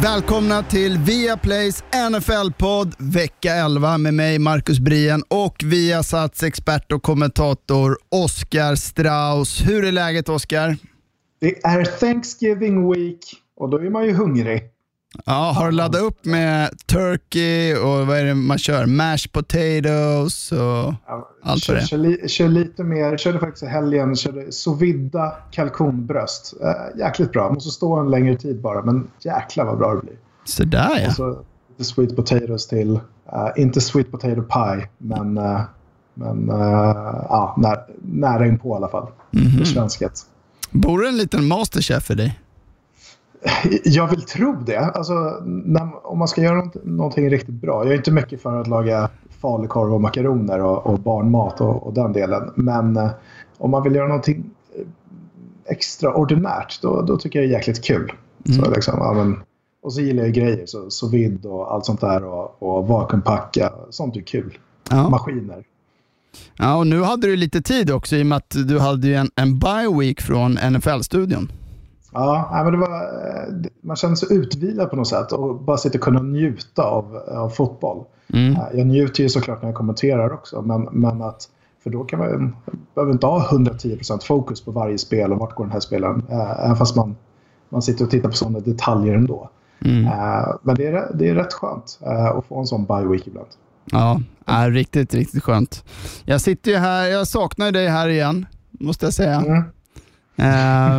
Välkomna till Viaplays NFL-podd vecka 11 med mig Marcus Brien och Viasats expert och kommentator Oskar Strauss. Hur är läget Oskar? Det är Thanksgiving Week och då är man ju hungrig. Ja, har du laddat upp med turkey och vad är det man kör? Mashed potatoes och Ja, allt kör, för det. kör, li, kör lite mer. Körde faktiskt i helgen körde sous vide kalkonbröst. Äh, jäkligt bra. Måste stå en längre tid bara, men jäklar vad bra det blir. Sådär ja. Och så lite sweet potatoes till. Äh, inte sweet potato pie, men, äh, men äh, ja, när, nära in på i alla fall. Mhm. För svensket. Bor det en liten masterchef för dig? Jag vill tro det. Alltså, när, om man ska göra något, någonting riktigt bra. Jag är inte mycket för att laga falukorv och makaroner och, och barnmat och, och den delen. Men eh, om man vill göra någonting eh, extraordinärt då, då tycker jag det är jäkligt kul. Så, liksom, ja, men, och så gillar jag grejer, så, så vid och allt sånt där och, och vakuumpacka. Sånt är kul. Ja. Maskiner. ja, och nu hade du lite tid också i och med att du hade en, en bye week från NFL-studion. Ja, men det var, eh, man känner sig utvilad på något sätt och bara sitta och kunna njuta av, av fotboll. Mm. Eh, Jag njuter ju såklart när jag kommenterar också, men, men att för då kan man behöver inte ha 110% fokus på varje spel och vart går den här spelaren. eh, Även fast man, man sitter och tittar på sådana detaljer ändå. Mm. Men det är, det är rätt skönt att få en sån bye week ibland. Ja, är riktigt, riktigt skönt. Jag sitter ju här, jag saknar ju dig här igen, måste jag säga. Mm. Eh,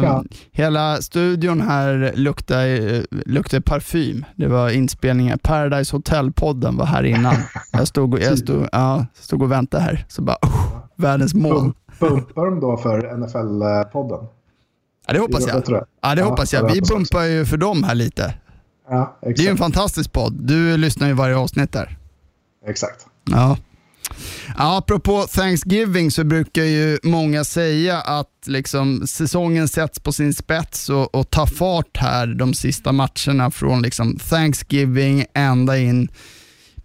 Ja. Hela studion här luktar, eh, luktar parfym. Det var inspelningen, Paradise Hotel-podden var här innan. Jag stod, och- jag stod, ja, stod och väntade här, så bara, oh, världens mål. Bump- Bumpar de då för NFL-podden? Ja, det hoppas Jag. Ja, det Ja, hoppas ja, jag. Vi bumpar ju för dem här lite. Ja, Det är ju en fantastisk podd. Du lyssnar ju varje avsnitt där. exakt. Ja. Apropå Thanksgiving så brukar ju många säga att liksom säsongen sätts på sin spets och, och tar fart här de sista matcherna från liksom Thanksgiving ända in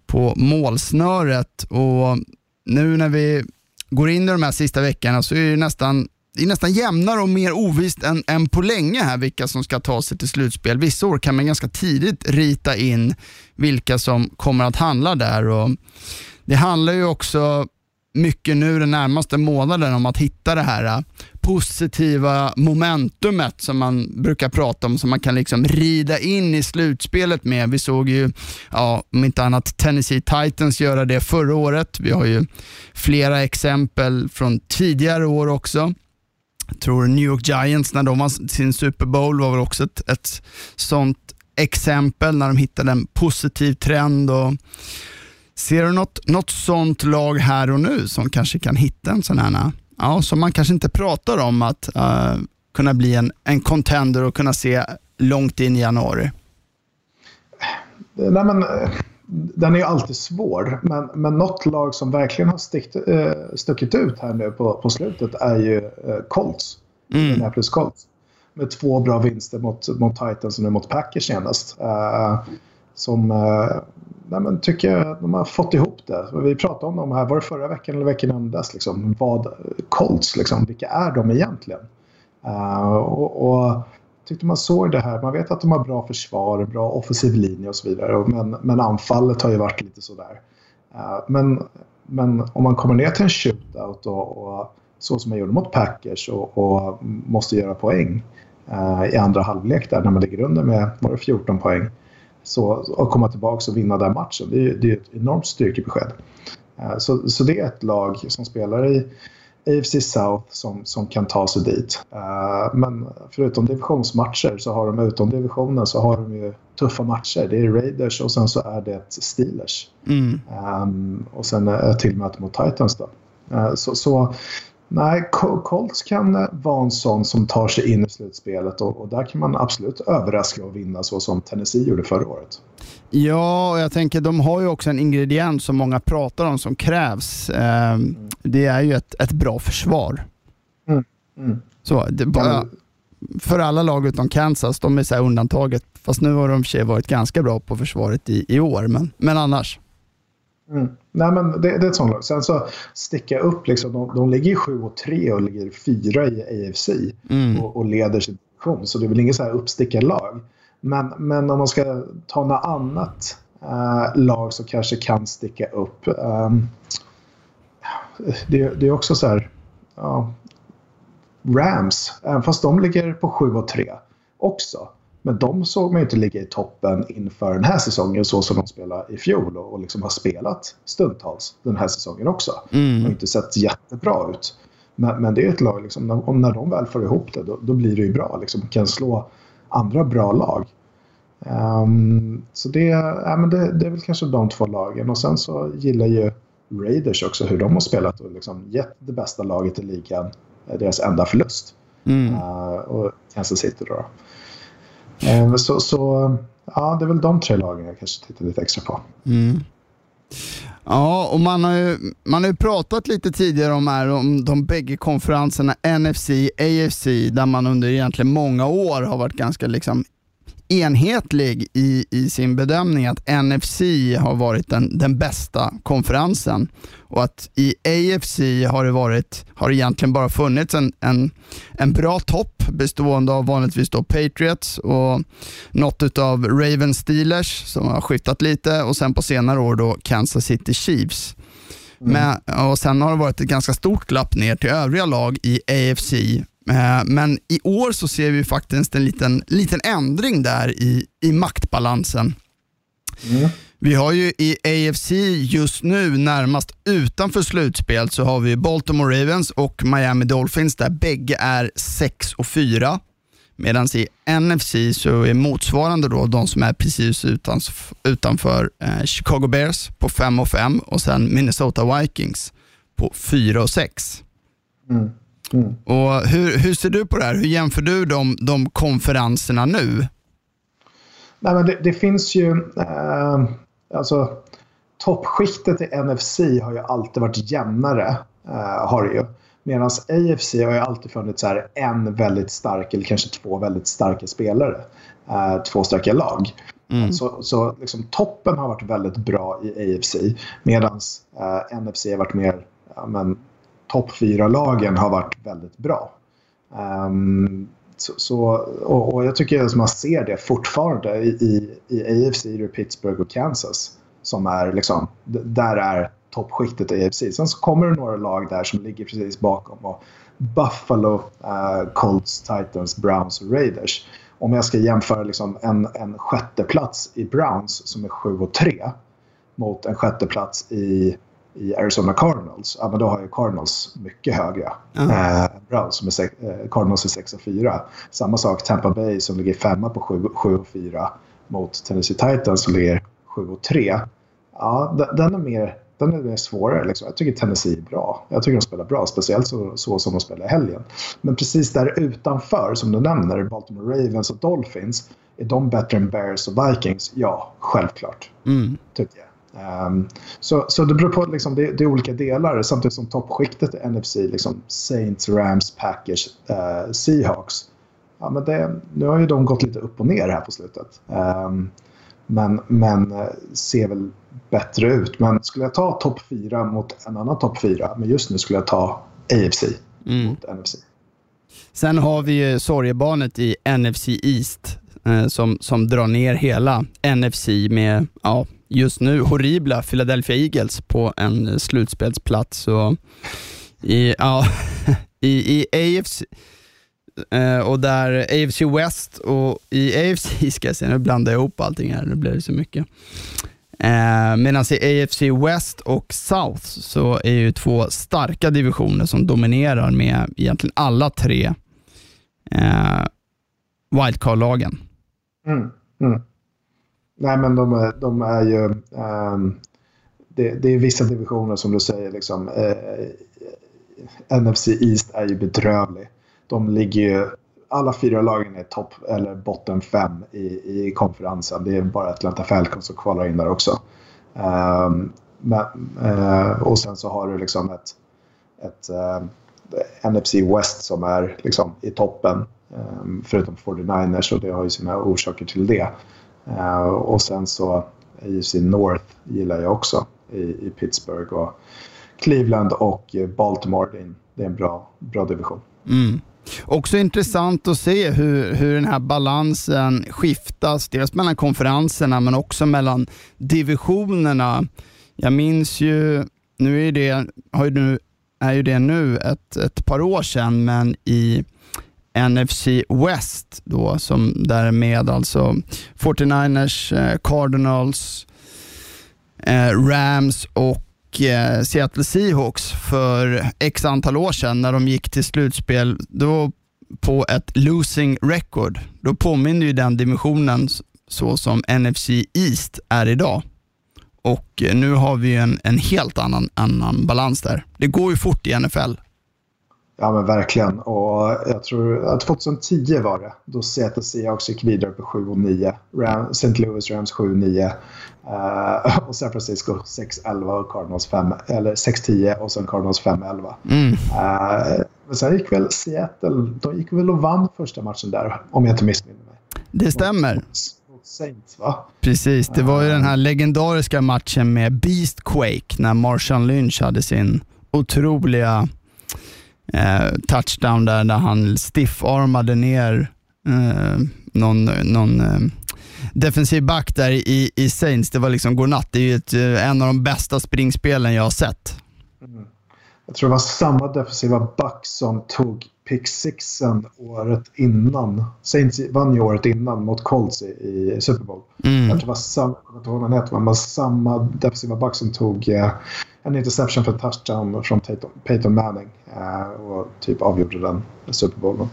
på målsnöret. Och nu när vi går in i de här sista veckorna så är det nästan det är nästan jämnare och mer ovisst än, än på länge här vilka som ska ta sig till slutspel. Vissa år kan man ganska tidigt rita in vilka som kommer att handla där. Och det handlar ju också mycket nu den närmaste månaden om att hitta det här äh, positiva momentumet som man brukar prata om, som man kan liksom rida in i slutspelet med. Vi såg ju, ja, om inte annat Tennessee Titans göra det förra året. Vi har ju flera exempel från tidigare år också. Jag tror New York Giants när de vann sin Super Bowl var väl också ett, ett sånt exempel när de hittade en positiv trend. Och Ser du något, något sånt lag här och nu som kanske kan hitta en sån här, ja, som man kanske inte pratar om att eh, kunna bli en, en contender och kunna se långt in i januari? Nej, men, den är ju alltid svår, men, men något lag som verkligen har stickt, eh, stuckit ut här nu på, på slutet är ju eh, Colts. Mm. Minneapolis Colts. Med två bra vinster mot, mot Titans och nu mot Packers senast. Eh, som eh, nej, men tycker jag att de har fått ihop det. Vi pratade om dem här, var det förra veckan eller veckan innan dess? Liksom, vad, Colts, liksom, vilka är de egentligen? Uh, och, och tyckte man såg det här. Man vet att de har bra försvar, bra offensiv linje och så vidare. Men, men anfallet har ju varit lite sådär. Uh, Men, men om man kommer ner till en shootout och, och så som man gjorde mot Packers och, och måste göra poäng uh, i andra halvlek där när man ligger under med var det 14 poäng. Så, och komma tillbaka och vinna den matchen. Det är, det är ett enormt styrkebesked. Eh, Så, så det är ett lag som spelar i AFC South som, som kan ta sig dit. Eh, Men förutom divisionsmatcher så har de utom divisionen så har de ju tuffa matcher. Det är Raiders och sen så är det Steelers. Mm. Um, och sen ett till möte mot Titans då. Uh, så, så nej, Col- Colts kan eh, vara en sån som tar sig in i slutspelet och, och där kan man absolut överraska och vinna så som Tennessee gjorde förra året. Ja, och jag tänker de har ju också en ingrediens som många pratar om som krävs. Eh, det är ju ett, ett bra försvar. Mm. Mm. Så, det bara, för alla lag utom Kansas, de är så undantaget. Fast nu har de för sig varit ganska bra på försvaret i, i år, men, men annars. Mm. Nej, men det, det, är ett sånt lag. Sen så sticka upp, liksom, de, de ligger 7 och 3 och ligger 4 i AFC mm. och, och, leder sin division. Så det är väl inget så här uppstickarlag. Men, men om man ska ta något annat äh, lag som kanske kan sticka upp. Ähm, det, det, är också så här... Ja, Rams, även fast de ligger på 7 och 3 också. Men de såg man inte ligga i toppen inför den här säsongen så som de spelade i fjol och, och liksom har spelat stundtals den här säsongen också. Mm. Har inte sett jättebra ut. Men, men det är ett lag, liksom, när, när de väl får ihop det, då, då blir det ju bra. Liksom, kan slå andra bra lag. Um, så det, ja, men det, det, är väl kanske de två lagen. Och sen så gillar ju Raiders också hur de har spelat och liksom gett det bästa laget i ligan deras enda förlust. Mm. Uh, och Kansas City då. Eh, så, så ja, det är väl de tre lagen jag kanske tittar lite extra på. Mm. Ja, och man har, ju, man har ju pratat lite tidigare om, här, om de bägge konferenserna NFC, AFC, där man under egentligen många år har varit ganska liksom enhetlig i, i sin bedömning att NFC har varit den, den bästa konferensen och att i AFC har det varit, har det egentligen bara funnits en, en, en bra topp bestående av vanligtvis då Patriots och något av Ravens Steelers som har skiftat lite och sen på senare år då Kansas City Chiefs. Mm. Men, och Sen har det varit ett ganska stort glapp ner till övriga lag i AFC men i år så ser vi faktiskt en liten, liten ändring där i, i maktbalansen. Mm. Vi har ju i AFC just nu närmast utanför slutspel så har vi Baltimore Ravens och Miami Dolphins där bägge är 6 och 4. Medan i NFC så är motsvarande då de som är precis utanför, utanför eh, Chicago Bears på 5 och 5 och sen Minnesota Vikings på 4 och 6. Mm. Mm. Och hur, hur ser du på det här? Hur jämför du de, de konferenserna nu? Nej, men det, det finns ju... Eh, alltså, toppskiktet i NFC har ju alltid varit jämnare. Eh, har det ju. Medan AFC har ju alltid funnits så här en väldigt stark eller kanske två väldigt starka spelare. Eh, två starka lag. Mm. Så, så liksom, toppen har varit väldigt bra i AFC medan eh, NFC har varit mer ja, men, topp fyra-lagen har varit väldigt bra. Um, så, så, och, och, jag tycker att man ser det fortfarande i, i, i AFC, i Pittsburgh och Kansas. Som är liksom, där är toppskiktet i AFC. Sen så kommer det några lag där som ligger precis bakom. Och Buffalo, uh, Colts, Titans, Browns och Raiders. Om jag ska jämföra liksom en, en sjätteplats i Browns som är 7 och 3 mot en sjätteplats i i Arizona Cardinals, ja, men då har ju Cardinals mycket högre. Mm. Eh, bra, som är sex, eh, Cardinals är 6 och 4. Samma sak Tampa Bay som ligger femma på 7, 7 och 4 mot Tennessee Titans som ligger 7 och 3. Ja, den är mer, den är mer svårare. Liksom. Jag tycker Tennessee är bra. Jag tycker de spelar bra, speciellt så, så som de spelar i helgen. Men precis där utanför, som du nämner, Baltimore Ravens och Dolphins, är de bättre än Bears och Vikings? Ja, självklart. Mm. Tycker jag. Um, så, så det beror på, liksom, det, det, är olika delar. Samtidigt som toppskiktet i NFC, liksom Saints, Rams, Packers, uh, Seahawks. Ja, men det, nu har ju de gått lite upp och ner här på slutet. Um, men, men uh, ser väl bättre ut. Men skulle jag ta topp 4 mot en annan topp 4, men just nu skulle jag ta AFC mm. mot NFC. Sen har vi ju sorgebarnet i NFC East eh, som, som drar ner hela NFC med ja, just nu horribla Philadelphia Eagles på en eh, slutspelsplats. Och i, ja, i, i AFC eh, och där AFC West och i AFC, ska jag säga, nu blandar jag ihop allting här, nu blir det så mycket. Eh, Medan i AFC West och South så är ju två starka divisioner som dominerar med egentligen alla tre eh, wildcard-lagen. Mm, mm. Nej, men de, är, de är ju... Um, det, det, är vissa divisioner som du säger. Liksom, eh, NFC East är ju bedrövlig. De ligger ju... Alla fyra lagen är topp eller botten fem i, i konferensen. Det är bara Atlanta Falcons som kvalar in där också. Um, men, uh, och sen så har du liksom ett, ett eh, uh, NFC West som är liksom i toppen. Um, förutom 49ers och det har ju sina orsaker till det. Eh, och sen så AFC North gillar jag också i, i Pittsburgh och Cleveland och Baltimore. Det är en, det är en bra, bra division. Mm. Också intressant att se hur, hur den här balansen skiftas, dels mellan konferenserna men också mellan divisionerna. Jag minns ju, nu är det, har ju nu, är ju det nu ett, ett par år sedan, men i NFC West då, som därmed alltså 49ers, eh, Cardinals, eh, Rams och eh, Seattle Seahawks för x antal år sedan när de gick till slutspel då på ett losing record. Då påminner ju den dimensionen så som NFC East är idag. Och nu har vi en, en helt annan, annan balans där. Det går ju fort i NFL. Ja men verkligen. Och jag tror att 2010 var det. Då Seattle Seahawks gick vidare på 7 och 9. Ram, St. Louis Rams 7 och 9. Uh, och San Francisco 6-11 och Cardinals 5, eller 6-10 och sen Cardinals 5-11. Mm. Uh, men sen gick väl Seattle, de gick väl och vann första matchen där om jag inte missminner mig. Det stämmer. Saints? Precis, det var ju den här legendariska matchen med Beast Quake när Marshall Lynch hade sin otroliga eh, touchdown där, där han stiffarmade ner eh, någon, någon eh, defensiv back där i, i Saints. Det var liksom godnatt. Det är ju ett, eh, en av de bästa springspelen jag har sett. Mm. Jag tror det var samma defensiva back som tog pick sixen året innan. Saints vann ju året innan mot Colts i, i Super Bowl. Mm. Jag tror det var samma, jag inte ihåg vad han var samma defensiva back som tog eh, en interception för touchdown från Peyton Manning eh, Eh, och typ avgjorde den Super Bowl.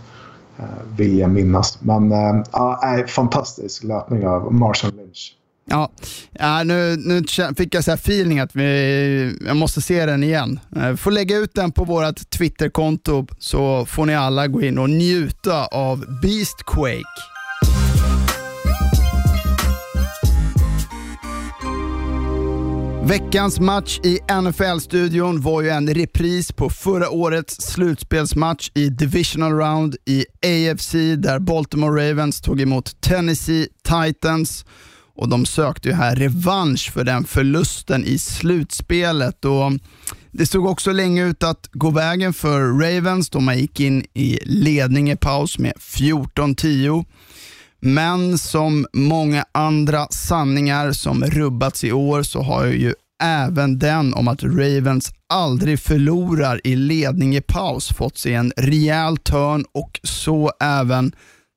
Eh, vill jag minnas. Men eh, ja, fantastisk löpning av Marshall Lynch. Ja, ja nu, nu fick jag så här feeling att vi, jag måste se den igen. Vi får lägga ut den på vårt Twitterkonto så får ni alla gå in och njuta av Beast Veckans match i NFL-studion var ju en repris på förra årets slutspelsmatch i Divisional Round i AFC där Baltimore Ravens tog emot Tennessee Titans och de sökte ju här revansch för den förlusten i slutspelet. Och det såg också länge ut att gå vägen för Ravens då man gick in i ledning i paus med 14-10. Men som många andra sanningar som rubbats i år så har ju även den om att Ravens aldrig förlorar i ledning i paus fått sig en rejäl törn och så även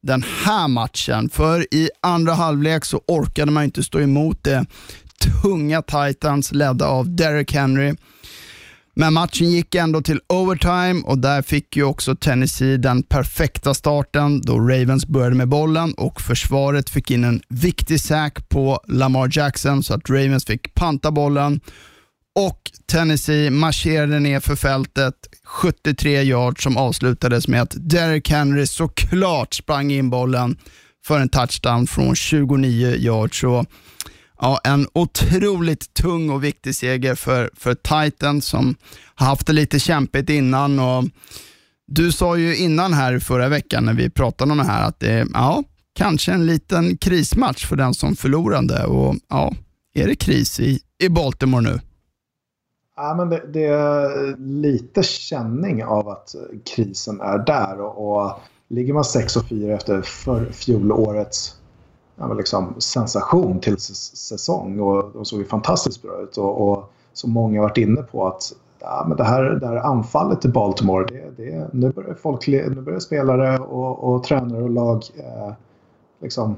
den här matchen. För i andra halvlek så orkade man inte stå emot det tunga Titans ledda av Derek Henry. Men matchen gick ändå till overtime och där fick ju också Tennessee den perfekta starten då Ravens började med bollen och försvaret fick in en viktig sack på Lamar Jackson så att Ravens fick panta bollen och Tennessee marscherade ner för fältet 73 yards som avslutades med att Derrick Henry såklart sprang in bollen för en touchdown från 29 yards. Så, ja, en otroligt tung och viktig seger för, för Titan som har haft det lite kämpigt innan. Och du sa ju innan här förra veckan när vi pratade om det här att det är ja, kanske en liten krismatch för den som förlorade. Och ja, är det kris i, i Baltimore nu? Ja, men det, det, är lite känning av att krisen är där. Och, och ligger man 6 och 4 efter för fjolårets ja, liksom, sensation till säsong och de såg ju fantastiskt bra ut. Och, och som många varit inne på att ja, men det, här, det här anfallet i Baltimore, det, det, nu, börjar folk, nu börjar spelare och, och tränare och lag eh, liksom,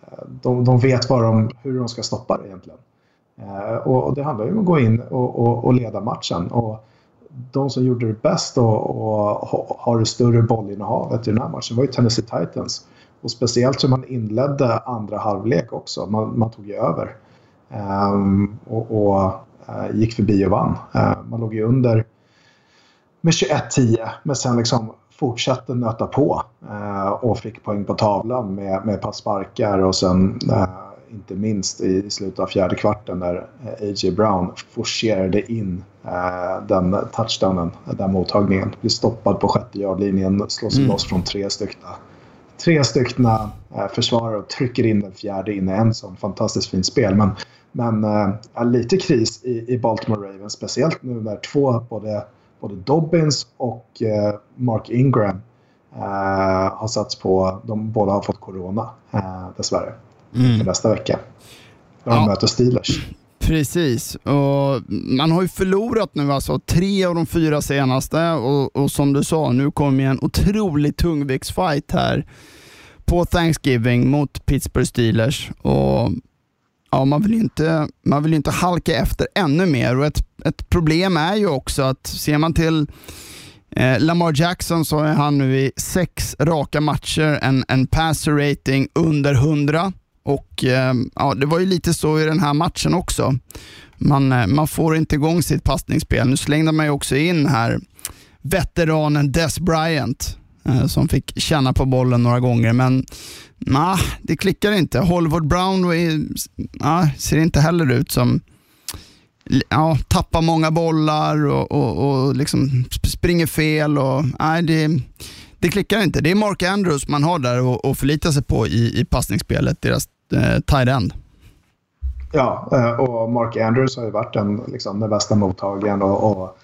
eh, de, de vet vad de, hur de ska stoppa det egentligen. Eh, och det handlar ju om att gå in och, och, och leda matchen. Och de som gjorde det bäst och, och har det större bollinnehavet i den här matchen var ju Tennessee Titans. Och speciellt som man inledde andra halvlek också. Man, man tog ju över. Um, och, och uh, gick förbi och vann. Uh, man låg ju under med 21-10 men sen liksom fortsatte nöta på uh, och fick poäng på tavlan med, med ett par sparkar och sen inte minst i slutet av fjärde kvarten när A.J. Brown forcerade in den touchdownen, den mottagningen. Blir stoppad på sjätte yardlinjen, slår sig mm. loss från tre stycken tre stycken försvarare och trycker in den fjärde in i en sån fantastiskt fint spel. Men, men äh, lite kris i, i Baltimore Ravens, speciellt nu när två, både, både Dobbins och äh, Mark Ingram eh, har satts på. De båda har fått corona eh, dessvärre. Mm. Nästa vecka. När de ja. möter Steelers. Precis, och man har ju förlorat nu alltså tre av de fyra senaste och, och som du sa, nu kommer en otroligt tungviktsfight här på Thanksgiving mot Pittsburgh Steelers. Och ja, man, vill inte, man vill inte halka efter ännu mer och ett, ett problem är ju också att ser man till Eh, Lamar Jackson så är han nu i sex raka matcher, en, en passer rating under 100 och eh, ja, det var ju lite så i den här matchen också. Man, eh, man får inte igång sitt passningsspel. Nu slängde man ju också in här veteranen Des Bryant Eh, som fick känna på bollen några gånger, men nah, det klickar inte. Hollywood Brown eh, nah, ser inte heller ut som ja, tappar många bollar och, och, och liksom springer fel. Och, nej, det, det klickar inte. Det är Mark Andrews man har där och, och förlita sig på i, i passningsspelet, deras eh, tight end. Ja, eh, och Mark Andrews har ju varit den, liksom, den bästa mottagaren och, och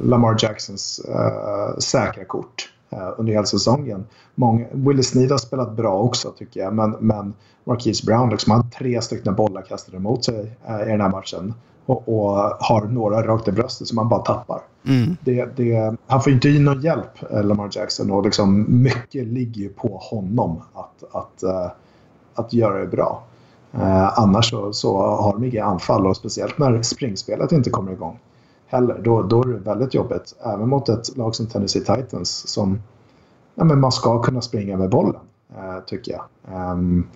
Lamar Jacksons uh, säkra kort under hela säsongen. Många, Willie Sneed har spelat bra också tycker jag, men, men Marquise Brown liksom, hade tre stycken bollar kastade mot sig i den här matchen och, och, har några rakt i bröstet som han bara tappar. Mm. Det, det, han får inte in någon hjälp, eh, Lamar Jackson. Och liksom mycket ligger ju på honom att, att, uh, att göra det bra. Uh, annars så, så har de inga anfall och speciellt när springspelet inte kommer igång heller. Då, då är det väldigt jobbigt. Även mot ett lag som Tennessee Titans som ja, men man ska kunna springa med bollen, uh, tycker jag. Um,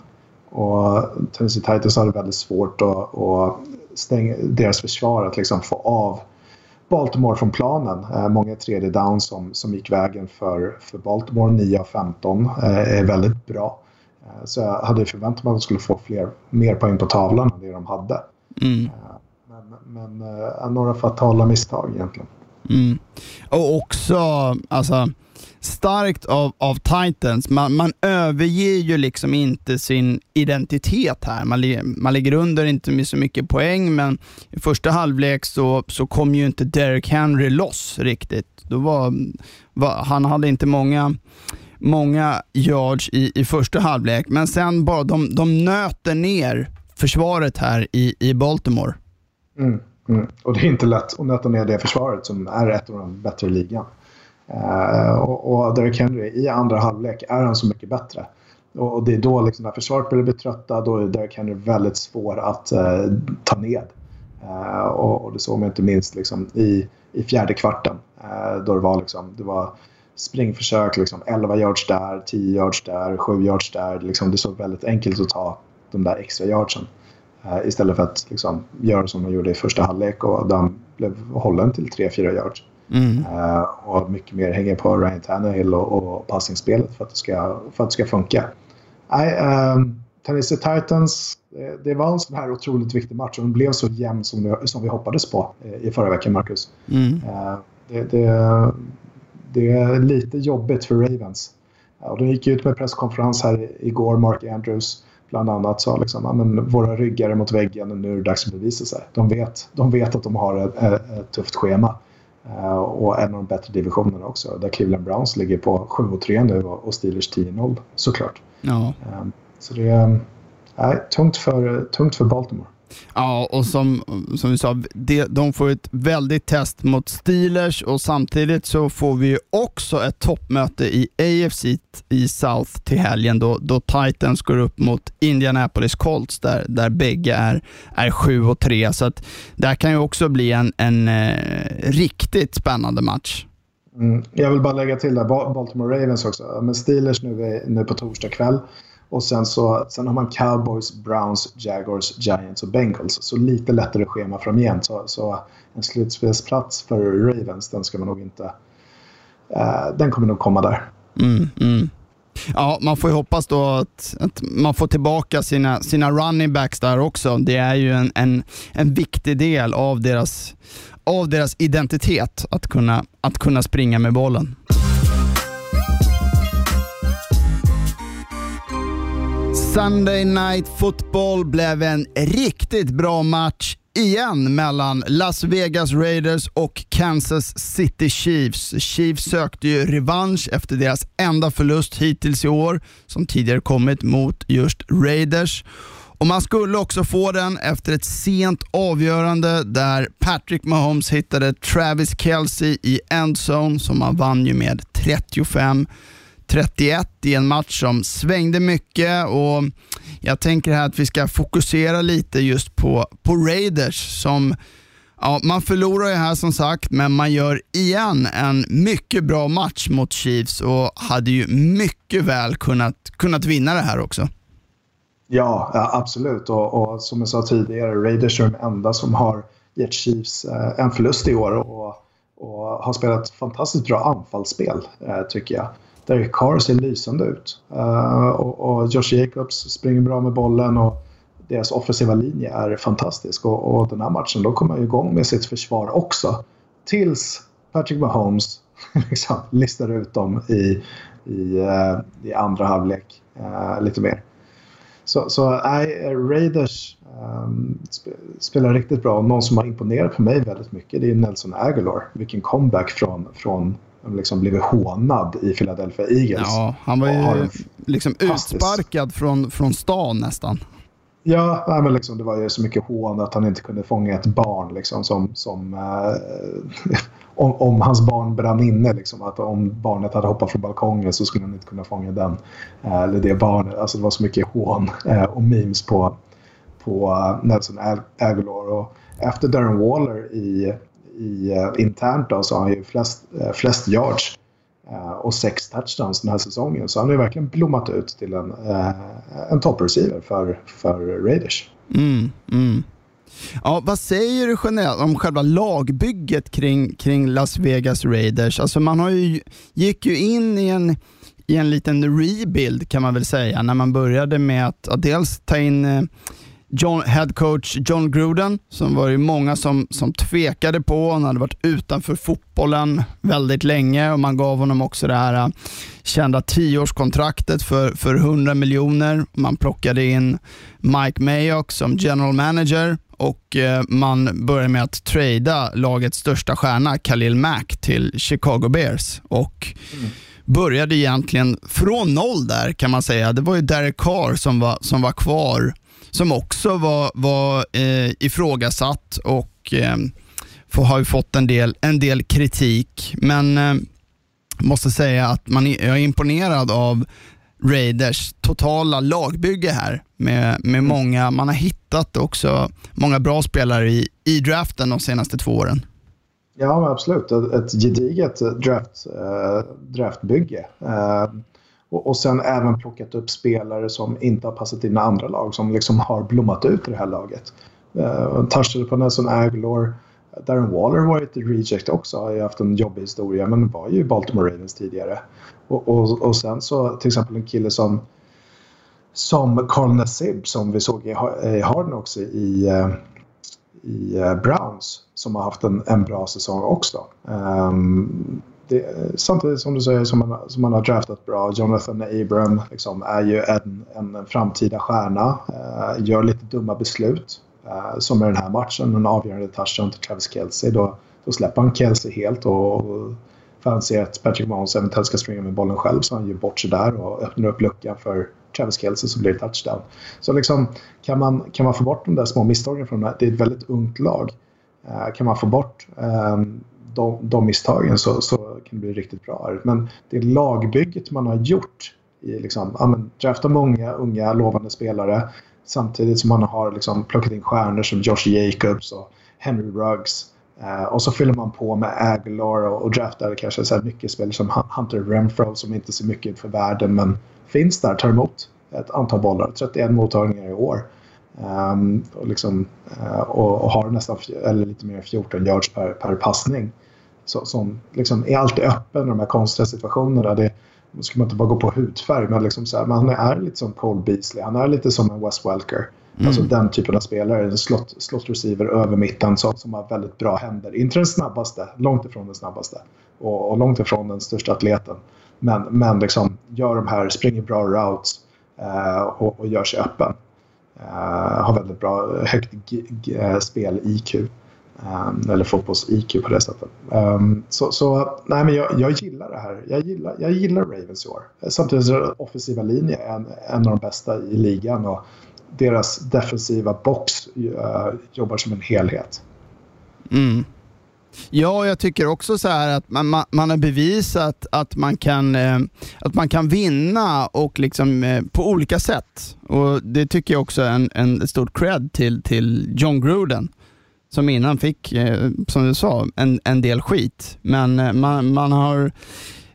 och Tennessee Titans har det väldigt svårt att, att stänga, deras försvar att liksom få av Baltimore från planen. Eh, många tredje down som, som gick vägen för, för Baltimore, 9 av 15, eh, är väldigt bra. Eh, så jag hade förväntat mig att de skulle få fler, mer poäng på tavlan än det de hade. Mm. Men, eh, några fatala misstag egentligen. Mm. Och också, alltså starkt av, av Titans. Man, man överger ju liksom inte sin identitet här. Man, man ligger under inte med så mycket poäng, men i första halvlek så, så kom ju inte Derek Henry loss riktigt. Då var, var, han hade inte många många yards i, i första halvlek, men sen bara de, de nöter ner försvaret här i, i Baltimore. Mm, mm. Och det är inte lätt att nöta ner det försvaret som är ett av de bättre i ligan. Uh, och, och Derek Henry i andra halvlek är han så mycket bättre. Och det är då liksom när försvaret börjar bli trötta, då är Derek Henry väldigt svår att uh, ta ned. Uh, och, och, det såg man inte minst liksom i, i fjärde kvarten. då det var, liksom, det var springförsök, liksom 11 yards där, 10 yards där, 7 yards där. Liksom, det såg väldigt enkelt att ta de där extra yardsen istället för att liksom, göra som de gjorde i första halvlek och de blev hållen till 3-4 yards. Mm. Uh, och mycket mer hänger på Ryan Tannehill och, och passningsspelet för att det ska, för att det ska funka. Nej, um, Tennessee Titans, det, det, var en sån här otroligt viktig match och den blev så jämn som vi, som vi hoppades på i förra veckan, Marcus. Mm. Uh, det, det, det, är lite jobbigt för Ravens. Och de gick ut med presskonferens här igår, Mark Andrews bland annat sa liksom, ja, men våra ryggar är mot väggen och nu är det dags att bevisa sig. De vet, de vet att de har ett, ett tufft schema. Uh, och en av de bättre divisionerna också. Där Cleveland Browns ligger på 7-3 nu och Steelers 10-0 såklart. Ja. Um, så det är uh, tungt, för, tungt för Baltimore. Ja, och som, som vi sa, det, de får ett väldigt test mot Steelers och samtidigt så får vi också ett toppmöte i AFC i South till helgen då, då Titans går upp mot Indianapolis Colts där, där bägge är, är 7 och 3. Så att där kan ju också bli en, en eh, riktigt spännande match. Mm. Jag vill bara lägga till där, Baltimore Ravens också. Men Steelers nu, nu på torsdag kväll. Och sen, så, sen har man Cowboys, Browns, Jaguars, Giants och Bengals. Så lite lättare schema framgent. Så, så en slutspelsplats för Ravens, den ska man nog inte... Uh, den kommer nog komma där. Mm, mm. Ja, man får ju hoppas då att, att, man får tillbaka sina, sina running backs där också. Det är ju en, en, en viktig del av deras, av deras identitet att kunna, att kunna springa med bollen. Sunday Night Football blev en riktigt bra match igen mellan Las Vegas Raiders och Kansas City Chiefs. Chiefs sökte ju revansch efter deras enda förlust hittills i år, som tidigare kommit mot just Raiders. Och Man skulle också få den efter ett sent avgörande där Patrick Mahomes hittade Travis Kelce i endzone, som man vann ju med 35 31 i en match som svängde mycket och jag tänker här att vi ska fokusera lite just på, på Raiders som Ja, man förlorar ju här som sagt, men man gör igen en mycket bra match mot Chiefs och hade ju mycket väl kunnat, kunnat vinna det här också. Ja, ja absolut. Och, och, som jag sa tidigare, Raiders är de enda som har gett Chiefs eh, en förlust i år och, och har spelat fantastiskt bra anfallsspel, eh, tycker jag. Derek Carr ser lysande ut. Uh, och, och, Josh Jacobs springer bra med bollen och deras offensiva linje är fantastisk. Och, och den här matchen, då kommer man igång med sitt försvar också. Tills Patrick Mahomes liksom listar ut dem i, i, uh, i andra halvlek uh, lite mer. Så, så nej, Raiders um, spelar riktigt bra. Någon som har imponerat på mig väldigt mycket det är Nelson Aguilar. Vilken comeback från, från liksom blivit hånad i Philadelphia Eagles. Ja, han var ju liksom utsparkad från, från stan nästan. Ja, nej, men liksom, det var ju så mycket hån att han inte kunde fånga ett barn. Liksom, som, som, eh, om, om, hans barn brann inne, liksom, att om barnet hade hoppat från balkongen så skulle han inte kunna fånga den. Eh, eller det barnet. Alltså, det var så mycket hån eh, och memes på, på Nelson Aguilar. Och efter Darren Waller i i, eh, internt då, så har han ju flest, eh, flest yards eh, och sex touchdowns den här säsongen. Så han har ju verkligen blommat ut till en, en toppreceiver för, för Raiders. Mm, mm. Ja, vad säger du generellt om själva lagbygget kring, kring Las Vegas Raiders? Alltså man har ju, gick ju in i en, i en liten rebuild kan man väl säga, när man började med att, att dels ta in John, head coach John Gruden, som var ju många som, som tvekade på. Han hade varit utanför fotbollen väldigt länge och man gav honom också det här äh, kända tioårskontraktet för, för 100 miljoner. Man plockade in Mike Mayock som general manager och äh, man började med att trada lagets största stjärna, Khalil Mack, till Chicago Bears. Och mm började egentligen från noll där kan man säga. Det var ju Derek Carr som var, som var kvar som också var, var eh, ifrågasatt och eh, har ju fått en del, en del kritik. Men eh, måste säga att man är, jag är imponerad av Raiders totala lagbygge här med, med många, man har hittat också många bra spelare i, i draften de senaste två åren. Ja, absolut. Ett, ett gediget draft, äh, draftbygge. Äh, och, och sen även plockat upp spelare som inte har passat in i andra lag, som liksom har blommat ut i det här laget. Eh, uh, Tarsel på Nelson Aguilar. Darren Waller var ett reject också, har ju haft en jobbig historia, men var ju Baltimore Ravens tidigare. Och, och, och sen så till exempel en kille som som Carl Nassib som vi såg i, i Harden också i, i eh, eh, Browns som har haft en, en bra säsong också. Um, det, samtidigt som du säger som man, som man har draftat bra. Jonathan Abram liksom, är ju en, en framtida stjärna. Uh, gör lite dumma beslut. Uh, som i den här matchen, en avgörande touchdown till Travis Kelce. Då, då släpper han Kelce helt och, och för han ser att Patrick Mahomes eventuellt ska springa med bollen själv så han ger bort sig där och öppnar upp luckan för Travis Kelce så blir det touchdown. Så liksom, kan, man, kan man få bort de där små misstagen från det här, det är ett väldigt ungt lag. Uh, kan man få bort um, de, de misstagen så, så kan det bli riktigt bra. Men det lagbygget man har gjort i liksom, ja, men, drafta många unga lovande spelare samtidigt som man har liksom, plockat in stjärnor som Josh Jacobs och Henry Ruggs. Eh, och så fyller man på med Aguilar och, och draftar kanske så här mycket spelare som Hunter Renfro som inte ser mycket ut för världen men finns där, tar emot ett antal bollar. 31 mottagningar i år. Um, och, liksom, uh, och, och, har nästan eller lite mer än 14 yards per, per passning. Så, som liksom är alltid öppen i de här konstiga situationerna. Det, nu ska man inte bara gå på hudfärg, men liksom så här, men han är lite som Cole Beasley. Han är lite som en Wes Welker. Mm. Alltså den typen av spelare, en slot, slot receiver över mitten som, som har väldigt bra händer. Inte den snabbaste, långt ifrån den snabbaste. Och, och långt ifrån den största atleten. Men, men liksom gör de här, springer bra routes eh, och, och gör sig öppen. Eh, har väldigt bra, högt eh, spel-IQ. Um, ehm, eller fotbolls-IQ på det sättet. Um, så, så nej, men jag, jag, gillar det här. Jag gillar, jag gillar Ravens i år. Samtidigt är offensiva linje en, en av de bästa i ligan och deras defensiva box uh, jobbar som en helhet. Mm. Ja, jag tycker också så här att man, man, man har bevisat att man kan, eh, att man kan vinna och liksom, eh, på olika sätt. Och Det tycker jag också är en, en stort cred till, till John Gruden som innan fick, eh, som du sa, en, en del skit. Men eh, man, man har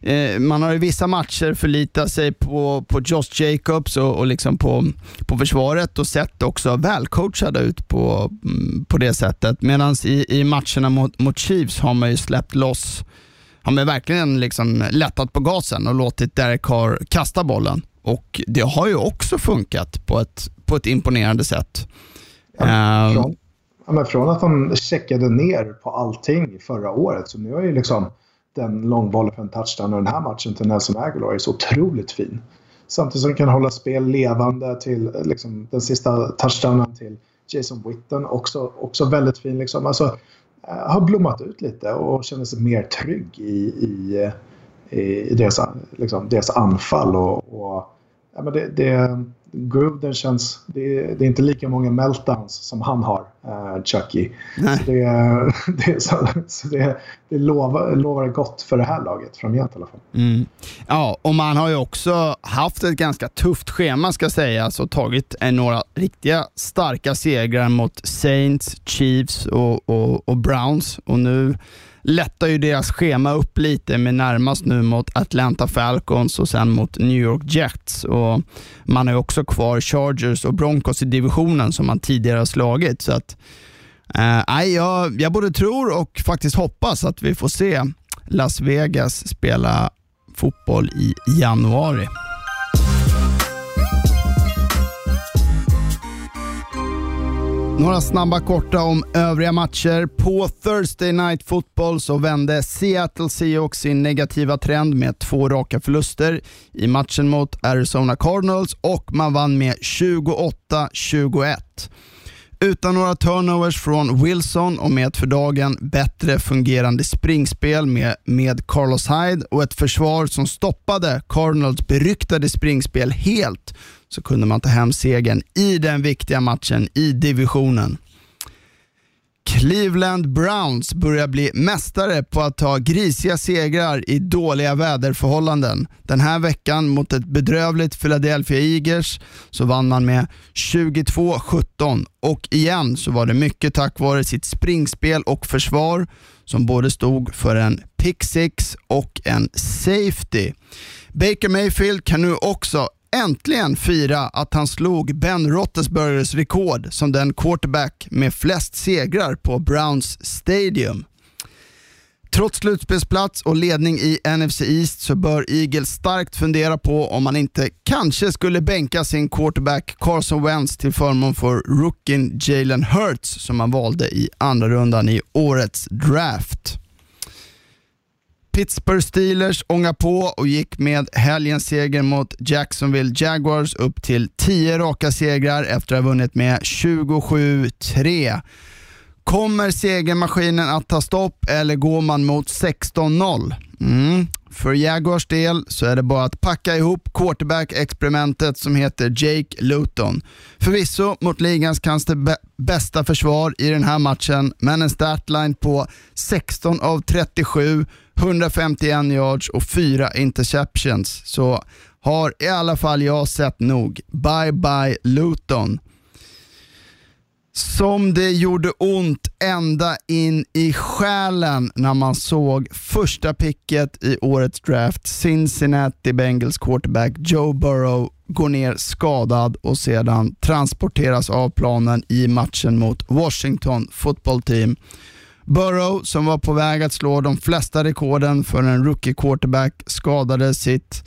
eh, man har i vissa matcher förlitat sig på, på Josh Jacobs och, och liksom på, på försvaret och sett också välcoachade ut på, mm, på det sättet. Medan i, i matcherna mot, mot Chiefs har man ju släppt loss, har man verkligen liksom lättat på gasen och låtit Derek Carr kasta bollen. Och det har ju också funkat på ett, på ett imponerande sätt. Ja, uh, ja, men från att de checkade ner på allting förra året så nu är ju liksom den långbollen för en touchdown och den här matchen till Nelson Aguilar är så otroligt fin. Samtidigt som den kan hålla spel levande till liksom, den sista touchdownen till Jason Witten. Också, också väldigt fin. Liksom. Alltså, eh, har blommat ut lite och känner sig mer trygg i, i, eh, i deras, liksom, deras anfall. Och, och ja, men det, det, Gruden känns... Det är, det är, inte lika många meltdowns som han har, uh, Chucky. Nej. Så det, det, så, så det, det lovar, lovar gott för det här laget framgent i alla fall. Mm. Ja, och man har ju också haft ett ganska tufft schema ska sägas och tagit några riktiga starka segrar mot Saints, Chiefs och, och, och Browns. Och nu lättar ju deras schema upp lite med närmast nu mot Atlanta Falcons och sen mot New York Jets. Och man har ju också kvar Chargers och Broncos i divisionen som man tidigare har slagit. Så att, eh, jag, jag både tror och faktiskt hoppas att vi får se Las Vegas spela fotboll i januari. Några snabba korta om övriga matcher. På Thursday Night Football så vände Seattle Seahawks sin negativa trend med två raka förluster i matchen mot Arizona Cardinals och man vann med 28-21. Utan några turnovers från Wilson och med ett för dagen bättre fungerande springspel med, med Carlos Hyde och ett försvar som stoppade Cardinals beryktade springspel helt så kunde man ta hem segern i den viktiga matchen i divisionen. Cleveland Browns börjar bli mästare på att ta grisiga segrar i dåliga väderförhållanden. Den här veckan mot ett bedrövligt Philadelphia Eagles så vann man med 22-17 och igen så var det mycket tack vare sitt springspel och försvar som både stod för en pick six och en safety. Baker Mayfield kan nu också äntligen fira att han slog Ben Roethlisbergers rekord som den quarterback med flest segrar på Browns Stadium. Trots slutspelsplats och ledning i NFC East så bör Eagles starkt fundera på om man inte kanske skulle bänka sin quarterback Carson Wentz till förmån för rookien Jalen Hurts som man valde i andra rundan i årets draft. Pittsburgh Steelers ångar på och gick med helgens seger mot Jacksonville Jaguars upp till 10 raka segrar efter att ha vunnit med 27-3. Kommer segermaskinen att ta stopp eller går man mot 16-0? Mm. För Jaguars del så är det bara att packa ihop quarterback-experimentet som heter Jake Luton. Förvisso mot ligans kanske bästa försvar i den här matchen, men en startline på 16 av 37 151 yards och 4 interceptions. Så har i alla fall jag sett nog. Bye bye Luton. Som det gjorde ont ända in i själen när man såg första picket i årets draft, Cincinnati Bengals quarterback Joe Burrow går ner skadad och sedan transporteras av planen i matchen mot Washington football team. Burrow, som var på väg att slå de flesta rekorden för en rookie quarterback, skadade sitt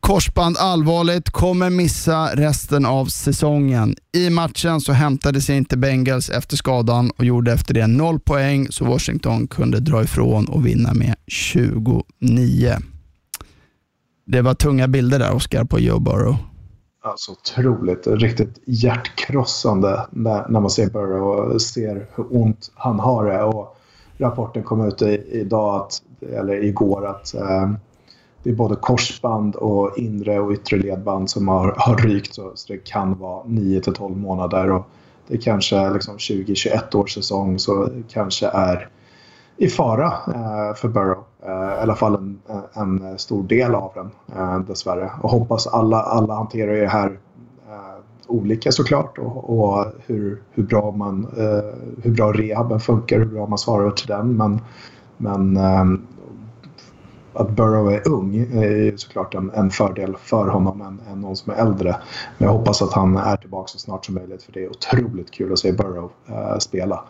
korsband allvarligt, kommer missa resten av säsongen. I matchen så hämtade sig inte Bengals efter skadan och gjorde efter det noll poäng, så Washington kunde dra ifrån och vinna med 29. Det var tunga bilder där, Oscar, på Joe Burrow. Alltså otroligt, riktigt hjärtkrossande när, när man ser Burrow och ser hur ont han har det. Och rapporten kom ut i, idag, att, eller igår, att eh, det är både korsband och inre och yttre ledband som har, har rykt. Så, så det kan vara 9 till 12 månader. Och det kanske liksom 20-21 års säsong så kanske är i fara eh, för Burrow. Eh, I alla fall en, Eh, en stor del av den eh, dessvärre. Och hoppas alla, alla hanterar det här eh, olika såklart och, och hur, hur, bra man, eh, hur bra rehaben funkar, hur bra man svarar till den. Men, men eh, att Burrow är ung är ju såklart en, en fördel för honom än, än någon som är äldre. Men jag hoppas att han är tillbaka så snart som möjligt för det är otroligt kul att se Burrow eh, spela.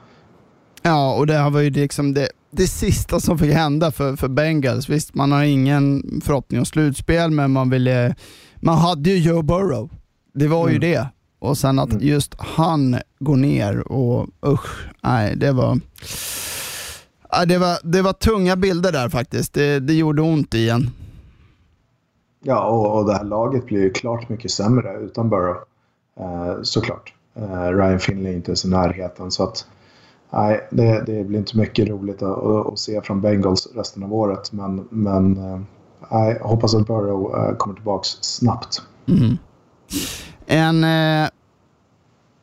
Ja, och det här var ju liksom det, det sista som fick hända för, för Bengals. Visst, man har ingen förhoppning om slutspel, men man ville... Man hade ju Joe Burrow. Det var mm. ju det. Och sen att mm. just han går ner och usch, nej, det var... Det var, det var tunga bilder där faktiskt. Det, det gjorde ont igen. Ja, och, och det här laget blir ju klart mycket sämre utan Burrow. Eh, såklart. Eh, Ryan Finley är inte ens i närheten. Så att, nej, det, det blir inte mycket roligt att, att, se från Bengals resten av året. Men, men eh, nej, jag hoppas att Burrow eh, kommer tillbaka snabbt. Mm. En eh,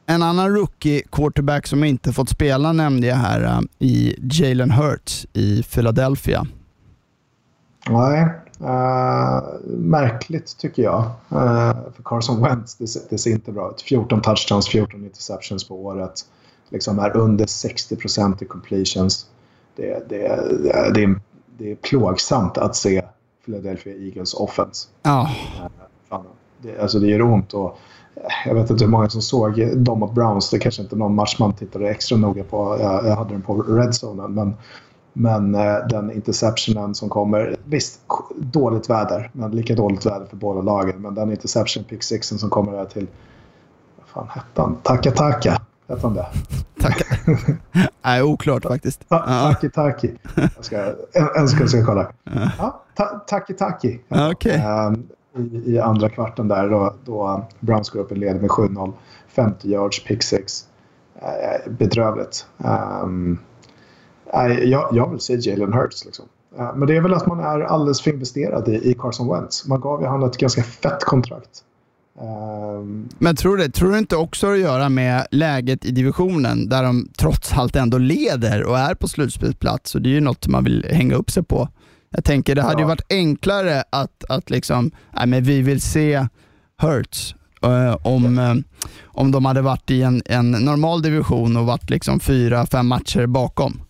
en annan rookie quarterback som inte fått spela nämnde jag här i Jalen Hurts i Philadelphia. Nej, uh, märkligt tycker jag. Uh, för Carson Wentz, det, det, ser inte bra ut. 14 touchdowns, 14 interceptions på året. Liksom är under 60 procent i completions. Det, det, det, är, det är plågsamt att se Philadelphia Eagles offense. Oh. Det, alltså det gör ont. Och, jag vet inte hur många som såg dem mot Browns. Det är kanske inte någon match man tittade extra noga på. Jag, jag hade den på Red Zone. Men, men eh, den interceptionen som kommer. Visst, dåligt väder. Men lika dåligt väder för båda lagen. Men den interception, pick sixen som kommer där till... Vad fan hette han? Taka Taka. Hette han det? Taka? Nej, oklart faktiskt. Ta taki Taki. Jag ska, en, en ska, jag kolla. Ja, ta, taki Taki. Okay. Um, i, i andra kvarten där då, då Browns går upp i led med 7-0. 50 yards, pick 6. Eh, bedrövligt. Um, jag, jag vill se Jalen Hurts. Liksom. Uh, men det är väl att man är alldeles för investerad i, i Carson Wentz. Man gav ju honom ett ganska fett kontrakt. Um, men tror du, tror du inte också att göra med läget i divisionen där de trots allt ändå leder och är på slutspelsplats? Och det är ju något man vill hänga upp sig på. Jag tänker det hade ja. ju varit enklare att, att liksom, nej men vi vill se Hurts uh, om, uh, om de hade varit i en, en normal division och varit liksom fyra, fem matcher bakom.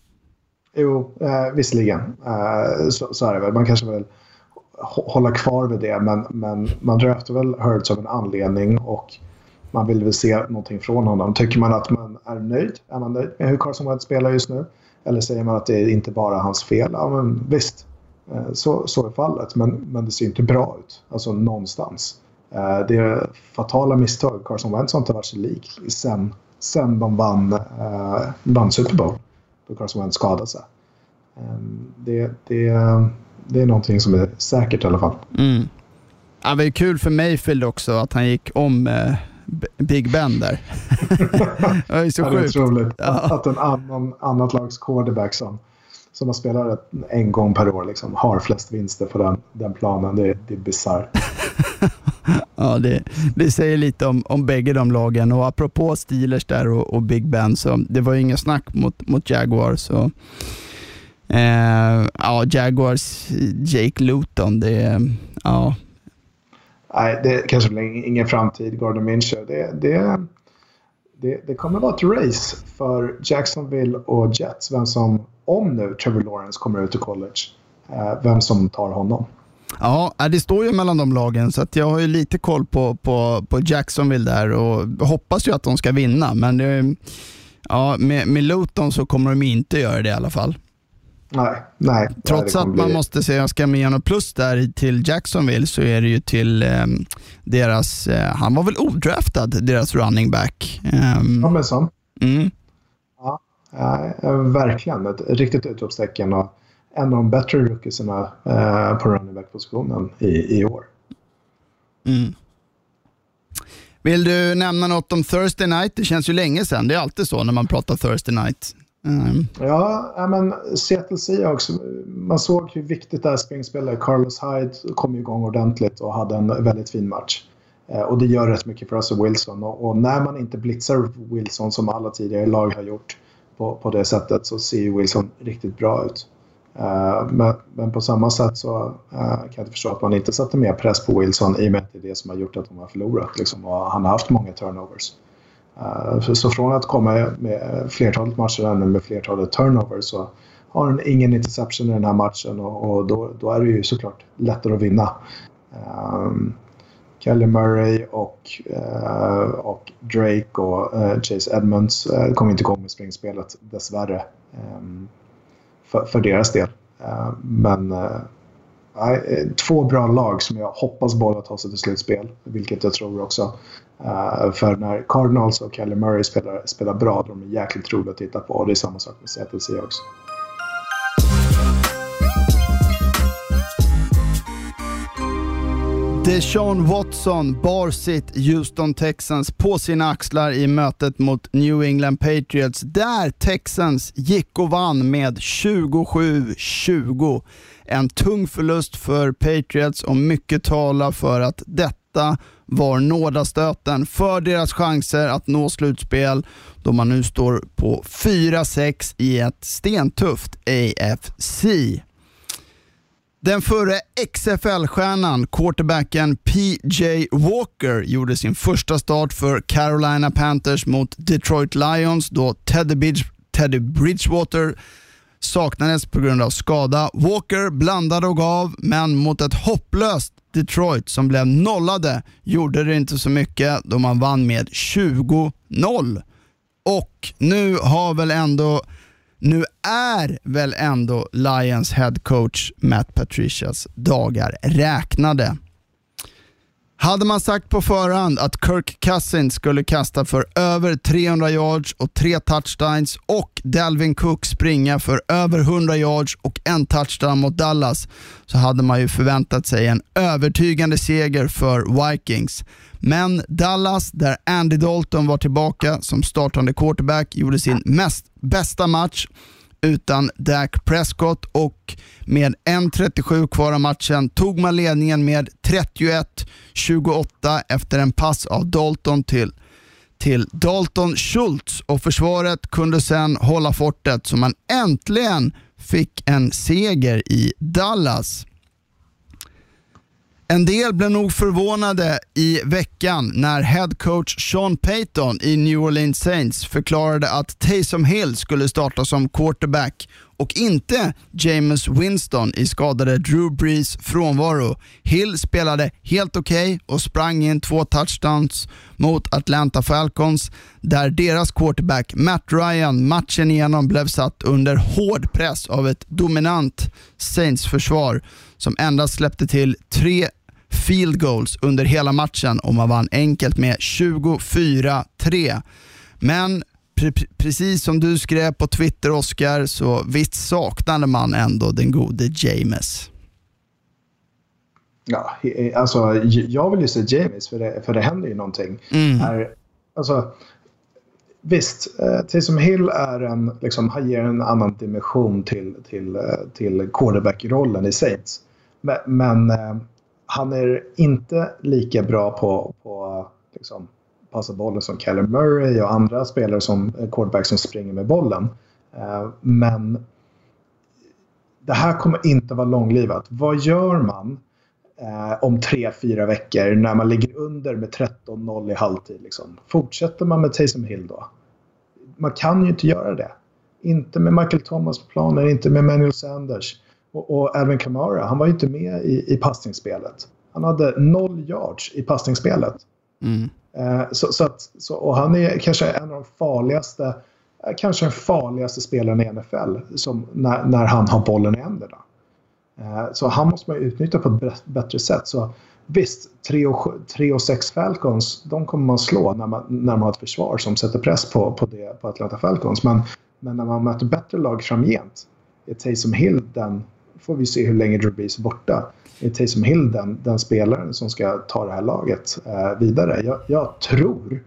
Jo, eh, visserligen. Så, så är det väl. Man kanske vill hålla kvar vid det, men, men man rökte väl Hurts av en anledning och man vill väl se någonting från honom. Tycker man att man är nöjd? Är man nöjd med hur Carson Wentz spelar just nu? Eller säger man att det är inte bara hans fel? Ja, men visst. Eh, så, så är fallet, men, men det ser inte bra ut. Alltså någonstans. Eh, det är fatala misstag. Carson Wentz har inte varit så lik sen, sen de vann, eh, vann Super Bowl. Då Carson Wentz skadade sig. Ehm, det, det, det är någonting som är säkert i alla fall. Mm. Ja, det var kul för Mayfield också att han gick om eh, Big Ben där. det ju så ja, sjukt. Det är roligt ja. att en annan, annat lags quarterback som som har spelat en gång per år liksom, har flest vinster på den, den planen. Det, det är bisarrt. ja, det, det, säger lite om, om bägge de lagen och apropå Steelers där och, och Big Ben, så det var ju inget snack mot, mot Jaguars. Så, eh, ja, Jaguars, Jake Luton, det ja. Nej, det kanske blir ingen framtid, Gordon Minshew. Det, det, det, det kommer vara ett race för Jacksonville och Jets, vem som om nu Trevor Lawrence kommer ut i college, eh, vem som tar honom. Ja, det står ju mellan de lagen så jag har ju lite koll på, på, på Jacksonville där och hoppas ju att de ska vinna. Men det, Ja, med, med Luton så kommer de inte göra det i alla fall. Nej, nej. Trots att man bli... måste säga, ska med något plus där till Jacksonville så är det ju till eh, deras, eh, han var väl odraftad, deras running back. Um, ja, men så. Mm. Ja, ja, verkligen ett riktigt utropstecken och en av de bättre rookiesarna eh, på running back-positionen i, i år. Mm. Vill du nämna något om Thursday night? Det känns ju länge sedan. Det är alltid så när man pratar Thursday night. Mm. Ja, men Seattle Seahawks, man såg hur viktigt det här springspelet Carlos Hyde kom igång ordentligt och hade en väldigt fin match. Eh, och det gör rätt mycket för Russell Wilson. Och, när man inte blitzar Wilson som alla tidigare lag har gjort på, på det sättet så ser ju Wilson riktigt bra ut. Eh, men, men, på samma sätt så eh, kan jag inte förstå att man inte sätter mer press på Wilson i och med att det är det som har gjort att de har förlorat. Liksom, och han har haft många turnovers. Eh, så från att komma med flertalet matcher ännu med flertalet turnovers så har han ingen interception i den här matchen och, och då, då, är det ju såklart lättare att vinna. Ehm, um, Kelly Murray och, uh, och Drake och uh, Chase Edmonds uh, kom inte igång med springspelet dessvärre um, för, för, deras del. Ehm, men två bra lag som jag hoppas båda tar sig till slutspel, vilket jag tror också. Eh, för när Cardinals och Kelly Murray spelar, spelar bra, de är jäkligt roliga att titta på och det är samma sak med Seattle Seahawks. Deshaun Watson bar sitt Houston Texans på sina axlar i mötet mot New England Patriots där Texans gick och vann med 27-20. En tung förlust för Patriots och mycket talar för att detta var nådastöten för deras chanser att nå slutspel då man nu står på 4-6 i ett stentufft AFC. Den förre XFL-stjärnan, quarterbacken PJ Walker, gjorde sin första start för Carolina Panthers mot Detroit Lions då Teddy, Bridge, Teddy Bridgewater saknades på grund av skada. Walker blandade och gav, men mot ett hopplöst Detroit som blev nollade gjorde det inte så mycket då man vann med 20-0. Och nu har väl ändå nu är väl ändå Lions head coach Matt Patricias dagar räknade. Hade man sagt på förhand att Kirk Cousins skulle kasta för över 300 yards och tre touchdowns och Dalvin Cook springa för över 100 yards och en touchdown mot Dallas så hade man ju förväntat sig en övertygande seger för Vikings. Men Dallas, där Andy Dalton var tillbaka som startande quarterback, gjorde sin mest bästa match utan Dak Prescott och med 1.37 kvar av matchen tog man ledningen med 31-28 efter en pass av Dalton till, till Dalton Schultz och försvaret kunde sedan hålla fortet så man äntligen fick en seger i Dallas. En del blev nog förvånade i veckan när headcoach Sean Payton i New Orleans Saints förklarade att Taysom Hill skulle starta som quarterback och inte James Winston i skadade Drew Brees frånvaro. Hill spelade helt okej okay och sprang in två touchdowns mot Atlanta Falcons där deras quarterback Matt Ryan matchen igenom blev satt under hård press av ett dominant Saints-försvar som endast släppte till tre field goals under hela matchen och man vann enkelt med 24-3. Men pre precis som du skrev på Twitter Oscar, så visst saknade man ändå den gode James. Ja, alltså jag vill ju se James för det, för det händer ju någonting. Mm. Här, alltså, visst, eh, Taysom Hill är en, liksom, han ger en annan dimension till, till, eh, till quarterback-rollen i Saints. Men, men eh, han är inte lika bra på, på liksom, passa bollen som Keller Murray och andra spelare som eh, quarterback som springer med bollen. Eh, men det här kommer inte vara långlivat. Vad gör man eh, om tre, fyra veckor när man ligger under med 13-0 i halvtid? Liksom? Fortsätter man med Taysom Hill då? Man kan ju inte göra det. Inte med Michael Thomas på planen, inte med Manuel Sanders. Och, och Alvin Kamara, han var ju inte med i, i passningsspelet. Han hade noll yards i passningsspelet. Mm. Eh, så, så, att, så, och han är kanske en av de farligaste är kanske den farligaste spelaren i NFL som, när, när han har bollen i händerna. Eh, så han måste man utnyttja på ett bättre sätt. Så visst, 3 och, 3 och 6 Falcons, de kommer man slå när man, när man har ett försvar som sätter press på, på, det, på Atlanta Falcons. Men, men när man möter bättre lag framgent, är Taysom Hill den, får vi se hur länge Drew Brees är borta, är Taysom Hill den, den spelaren som ska ta det här laget eh, vidare? Jag, jag tror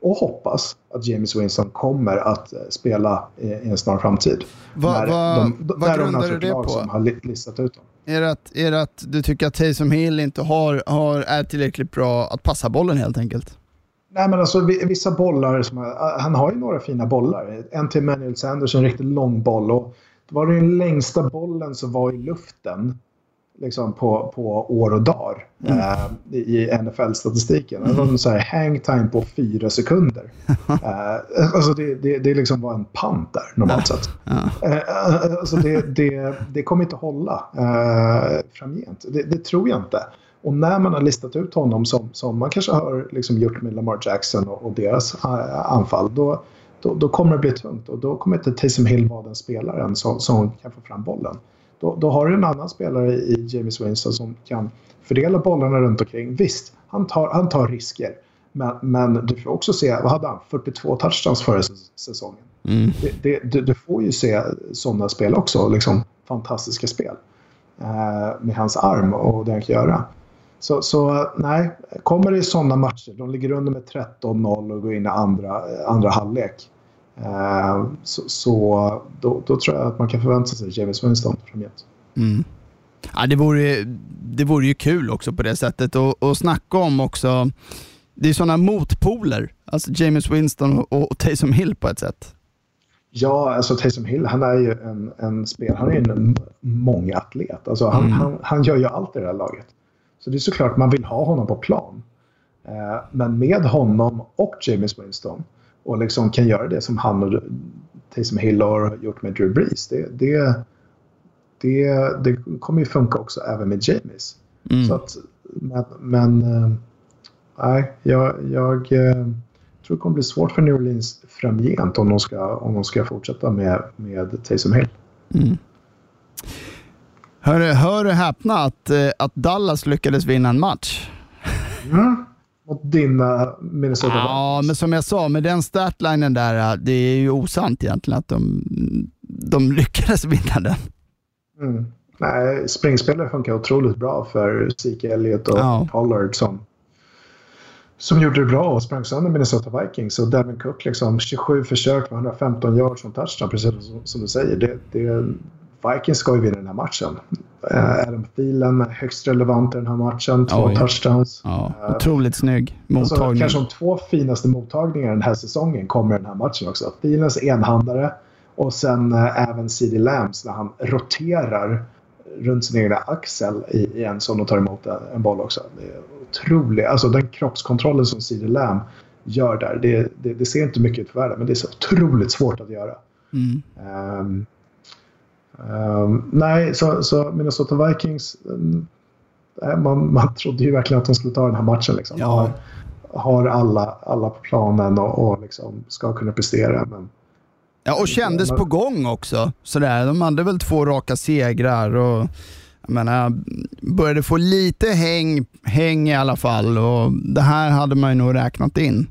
och hoppas att James Winston kommer att eh, spela i, i en snar framtid. Va, va, de, vad grundar du det på? Som har listat ut dem. Är det, att, är det att du tycker att Taysom Hill inte har, har, är tillräckligt bra att passa bollen helt enkelt? Nej men alltså vissa bollar, som, han har ju några fina bollar. En till Manuel Sanders, en riktigt lång boll. Och det var den längsta bollen som var i luften liksom på, på år och dagar mm. äh, i NFL-statistiken. Mm. Så här hang time på fyra sekunder. äh, alltså det, det, det liksom var en pant där normalt sett. Ja. Äh, alltså det, det, det kommer inte hålla äh, framgent. Det, det tror jag inte. Och när man har listat ut honom som, som man kanske har liksom gjort med Lamar Jackson och, och deras anfall, då, då, då, kommer det bli tungt. Och då kommer inte Taysom Hill vara den spelaren som, som kan få fram bollen. Då, då har du en annan spelare i James Winston som kan fördela bollarna runt omkring. Visst, han tar, han tar risker. Men, men du får också se, vad hade han? 42 touchdowns förra säsongen. Mm. Det, det, du, får ju se sådana spel också, liksom fantastiska spel. Eh, med hans arm och det han kan göra. Så, så nej, kommer det sådana matcher, de ligger under med 13-0 och går in i andra, andra halvlek. Eh, så, så då, då, tror jag att man kan förvänta sig James Winston framgent. Mm. Ja, det, vore, det vore ju kul också på det sättet och, och snacka om också, det är sådana motpoler, alltså James Winston och, och Taysom Hill på ett sätt. Ja, alltså Taysom Hill han är ju en, en spel, han är en mångatlet. Alltså han, mm. han, han gör ju allt i det här laget. Så det är såklart man vill ha honom på plan. Eh, men med honom och James Winston och liksom kan göra det som han och Taysom Hill har gjort med Drew Brees. Det, det, det, det kommer ju funka också även med James. Mm. Så att, men, men äh, jag, jag äh, tror det kommer bli svårt för New Orleans framgent om de ska, om de ska fortsätta med, med Taysom Hill. Mm. Hör, hör du häpna att, äh, att Dallas lyckades vinna en match? Mm mot dina Minnesota Ja, men som jag sa, med den statlinen där, det är ju osant egentligen att de, de lyckades vinna den. Mm. Nej, springspelare funkar otroligt bra för Zeke Elliott och ja. Pollard som, som gjorde det bra och sprang sönder Minnesota Vikings. Och Devin Cook, liksom 27 försök med 115 yards som touchdown, precis som, som du säger. Det, det, Vikings ska ju vinna den här matchen. Uh, Adam Thielen högst relevant i den här matchen. Två Oj. touchdowns. Ja, uh, otroligt snygg mottagning. Alltså, kanske de två finaste mottagningarna den här säsongen kommer i den här matchen också. Thielens enhandare och sen uh, även CD Lambs när han roterar runt sin egna axel i, i en som och tar emot en, en boll också. Det är otroligt. Alltså den kroppskontrollen som CD Lamb gör där. Det, det, det, ser inte mycket ut för världen men det är så otroligt svårt att göra. Mm. Um, Um, nej, så, så Minnesota Vikings, um, man, man trodde ju verkligen att de skulle ta den här matchen. Liksom. Ja. Har, har alla, alla på planen och, och liksom ska kunna prestera. Men, ja, och kändes på gång också. Sådär. De hade väl två raka segrar och jag menar, började få lite häng, häng i alla fall och det här hade man ju nog räknat in.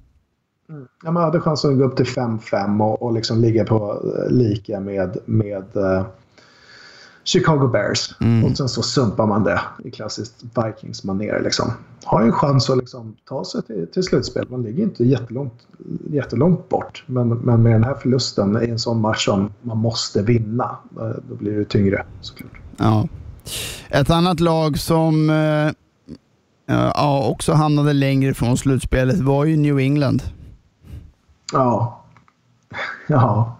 Mm. Ja, man hade chans att gå upp till 5-5 och, och liksom ligga på eh, lika med, med uh, Chicago Bears. Mm. Och sen så sumpar man det i klassiskt Vikings-manér. Liksom. Har en chans att liksom ta sig till, till slutspel. Man ligger inte jättelångt, jättelångt bort. Men, men med den här förlusten i en sån match som man måste vinna, då blir det tyngre såklart. Ja. Ett annat lag som eh, ja, också hamnade längre från slutspelet var ju New England. Ja, Ja.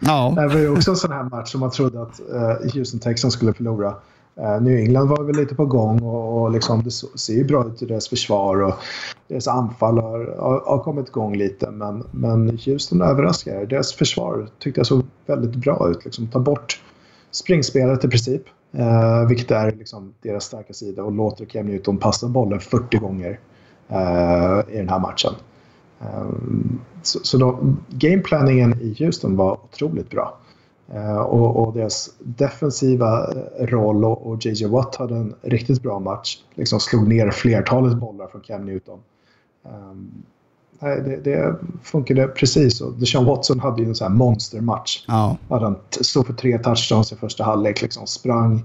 ja. det var ju också en sån här match som man trodde att uh, Houston Texans skulle förlora. Uh, New England var väl lite på gång och, och liksom, det ser ju bra ut i deras försvar och deras anfall har, har, har kommit igång lite. Men, men Houston överraskar. Deras försvar tyckte jag såg väldigt bra ut. Liksom, ta bort springspelet i princip. Uh, vilket är liksom deras starka sida och låter Cam Newton passa bollen 40 gånger uh, i den här matchen. Um, så så de, gameplanningen i Houston var otroligt bra. Uh, och, och deras defensiva roll och, och JJ Watt hade en riktigt bra match. Liksom slog ner flertalet bollar från Cam Newton. Um, nej, det, det funkade precis. Och Deshaun Watson hade ju en sån här monstermatch. Ja. Han stod för tre touchdowns i första halvlek, liksom sprang,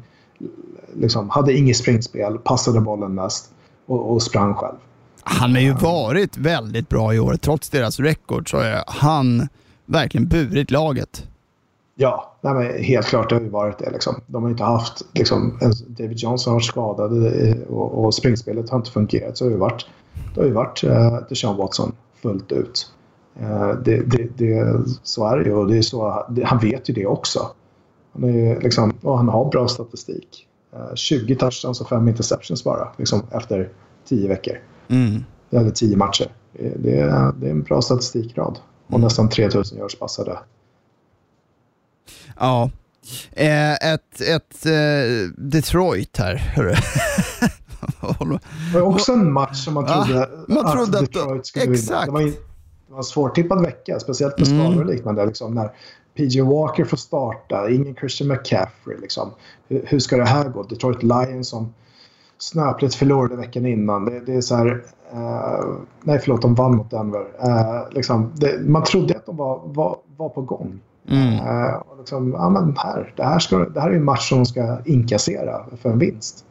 liksom, hade inget springspel, passade bollen mest och, och sprang själv. Han har ju varit väldigt bra i år. Trots deras rekord så har han verkligen burit laget. Ja, nej men helt klart det har ju varit det. Liksom. De har inte haft, liksom, David Johnson har varit skadad och, och springspelet har inte fungerat. Så det har ju varit, det har ju varit uh, Deshaun Watson fullt ut. Uh, det, det, det, så är det ju och det är så, det, han vet ju det också. Han, är, liksom, och han har bra statistik. Eh, uh, 20 touchdowns och 5 interceptions bara liksom, efter 10 veckor. Mm. Eller 10 matcher. Det, är, det är en bra statistikrad. Och nästan 3000 yards passade. Ja. Eh, ett ett eh, Detroit här, hörru. Det var också en match som man trodde, ja, man trodde att Detroit skulle exakt. vinna. Det var, en, det var en svårtippad vecka, speciellt med skador och liknande. Liksom, när PJ Walker får starta, ingen Christian McCaffrey. Liksom. Hur, hur, ska det här gå? Detroit Lions som snöpligt förlorade veckan innan. Det, det är så här... Uh, nej, förlåt, de vann mot Denver. Uh, liksom, det, man trodde att de var, var, var på gång. Mm. Uh, och liksom, ja, men här, det, här ska, det här är en match som de ska inkassera för en vinst.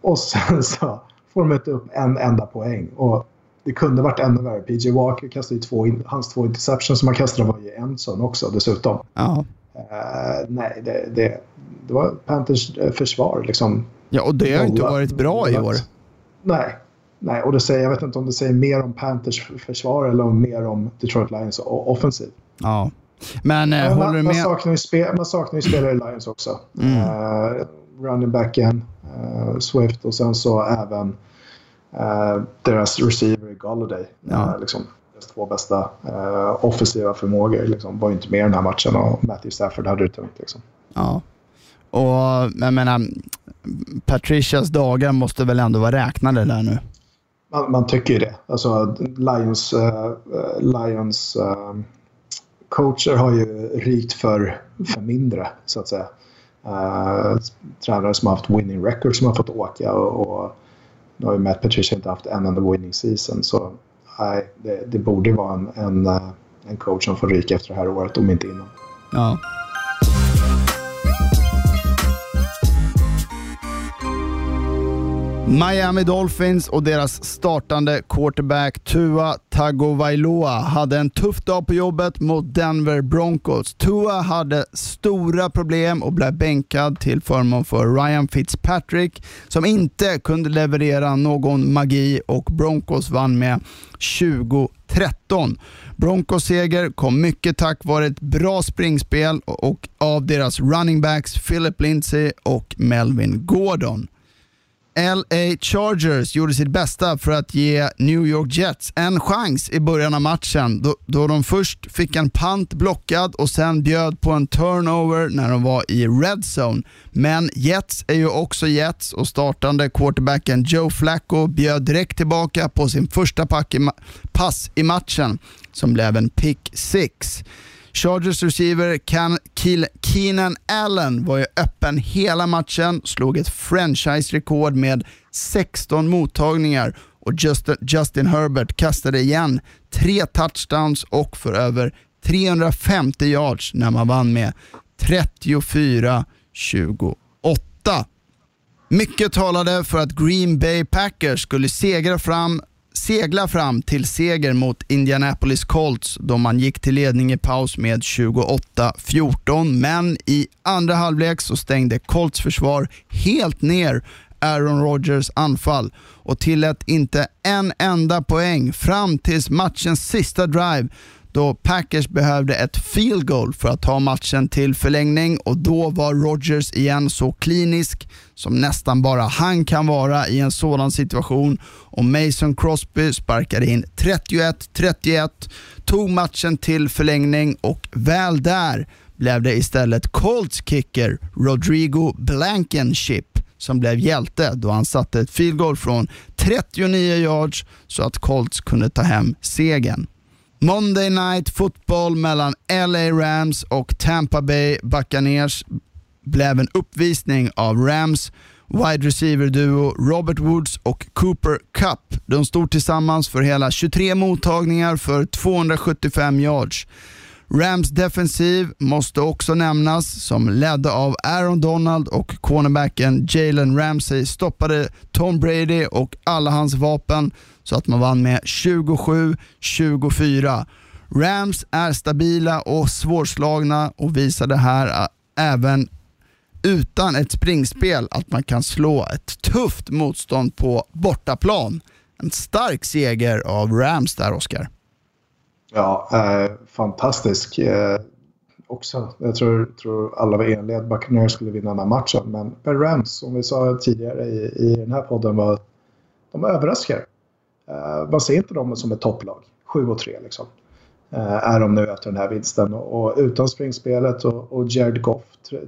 Och sen så får de inte upp en enda poäng. Och det kunde varit ännu värre. PJ Walker kastade ju två, hans två interceptions som han kastade var i endzone också dessutom. Ja. Uh, nej, det, det, det var Panthers försvar. Liksom. Ja, och det har inte varit bra i år. Nej, nej och det säger, jag vet inte om det säger mer om Panthers försvar eller om mer om Detroit Lions offensiv. Ja. Men äh, ja, håller man, du man med? Saknar spe, man saknar ju spelare i Lions också. Mm. Uh, running backen, uh, Swift och sen så även uh, deras receiver Galladay. Ja. Uh, liksom, deras två bästa uh, offensiva förmågor liksom, var ju inte med i den här matchen och Matthew Stafford hade det tungt. Liksom. Ja. Och jag menar, Patricias dagar måste väl ändå vara räknade där nu? Man, man tycker ju det. Alltså, Lions, uh, Lions uh, coacher har ju rykt för, för mindre, så att säga. Uh, tränare som har haft winning record som har fått åka och, och nu har ju Matt Patricia inte haft en enda winning season. Så nej, det, det borde vara en, en, en coach som får ryka efter det här året, om inte innan. Ja. Miami Dolphins och deras startande quarterback Tua Tagovailoa hade en tuff dag på jobbet mot Denver Broncos. Tua hade stora problem och blev bänkad till förmån för Ryan Fitzpatrick som inte kunde leverera någon magi och Broncos vann med 20 13. Broncos seger kom mycket tack vare ett bra springspel och av deras running backs Philip Lindsay och Melvin Gordon. LA Chargers gjorde sitt bästa för att ge New York Jets en chans i början av matchen då, då de först fick en pant blockad och sen bjöd på en turnover när de var i red zone. Men Jets är ju också Jets och startande quarterbacken Joe Flacco bjöd direkt tillbaka på sin första pass i matchen som blev en pick six. Chargers receiver Keenan Allen var ju öppen hela matchen, slog ett franchise-rekord med 16 mottagningar och Justin Herbert kastade igen tre touchdowns och för över 350 yards när man vann med 34-28. Mycket talade för att Green Bay Packers skulle segra fram segla fram till seger mot Indianapolis Colts då man gick till ledning i paus med 28-14. Men i andra halvlek så stängde Colts försvar helt ner Aaron Rodgers anfall och tillät inte en enda poäng fram tills matchens sista drive då Packers behövde ett field goal för att ta matchen till förlängning och då var Rogers igen så klinisk som nästan bara han kan vara i en sådan situation och Mason Crosby sparkade in 31-31, tog matchen till förlängning och väl där blev det istället Colts kicker Rodrigo Blankenship som blev hjälte då han satte ett field goal från 39 yards så att Colts kunde ta hem segern. Monday Night Football mellan LA Rams och Tampa Bay Buccaneers blev en uppvisning av Rams wide receiver-duo Robert Woods och Cooper Cup. De stod tillsammans för hela 23 mottagningar för 275 yards. Rams defensiv måste också nämnas, som ledde av Aaron Donald och cornerbacken Jalen Ramsey stoppade Tom Brady och alla hans vapen så att man vann med 27-24. Rams är stabila och svårslagna och visade här äh, även utan ett springspel att man kan slå ett tufft motstånd på bortaplan. En stark seger av Rams där, Oskar. Ja, eh, fantastisk. Eh, också. Jag tror, tror alla var eniga att Buccaneers skulle vinna den här matchen. Men, Rams, som vi sa tidigare i, i den här podden, var, de överraskar. Eh, Man ser inte dem som ett topplag. 7 och 3 liksom. Eh, är de nu efter den här vinsten. Och, utan springspelet och, och Jared Goff,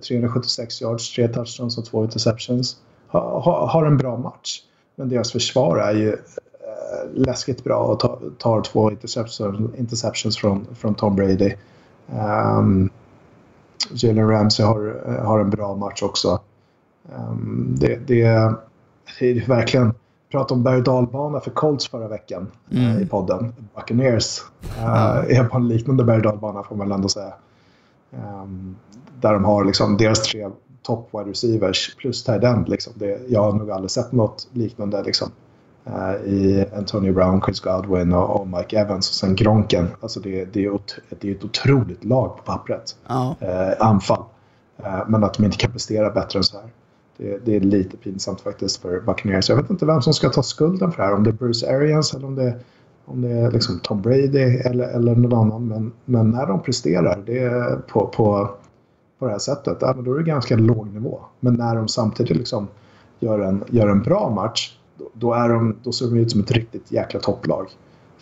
376 yards, 3 touchdowns och 2 interceptions, ha, ha, har en bra match. Men deras försvar är ju eh, läskigt bra och tar, tar två interceptions, interceptions från, från Tom Brady. Um, Jalen Ramsey har, har en bra match också. Um, det, det, det är verkligen pratade om berg och dalbana för Colts förra veckan eh, mm. i podden. Buccaneers uh, är på en liknande berg och dalbana får man ändå säga. Um, där de har liksom deras tre top wide receivers plus tight end. Liksom. Det, jag har nog aldrig sett något liknande liksom, uh, i Antonio Brown, Chris Godwin och, och, Mike Evans och sen Gronken. Alltså det, det, är, det är ett otroligt lag på pappret. Oh. Uh, anfall. men att de inte kan prestera bättre än så här. Det, det, är lite pinsamt faktiskt för Buccaneers. Jag vet inte vem som ska ta skulden för det här. Om det är Bruce Arians eller om det, om det är liksom Tom Brady eller, eller någon annan. Men, men när de presterar det på, på, på det här sättet, ja, då är det ganska låg nivå. Men när de samtidigt liksom gör, en, gör en bra match, då, då, är de, då ser de ut som ett riktigt jäkla topplag.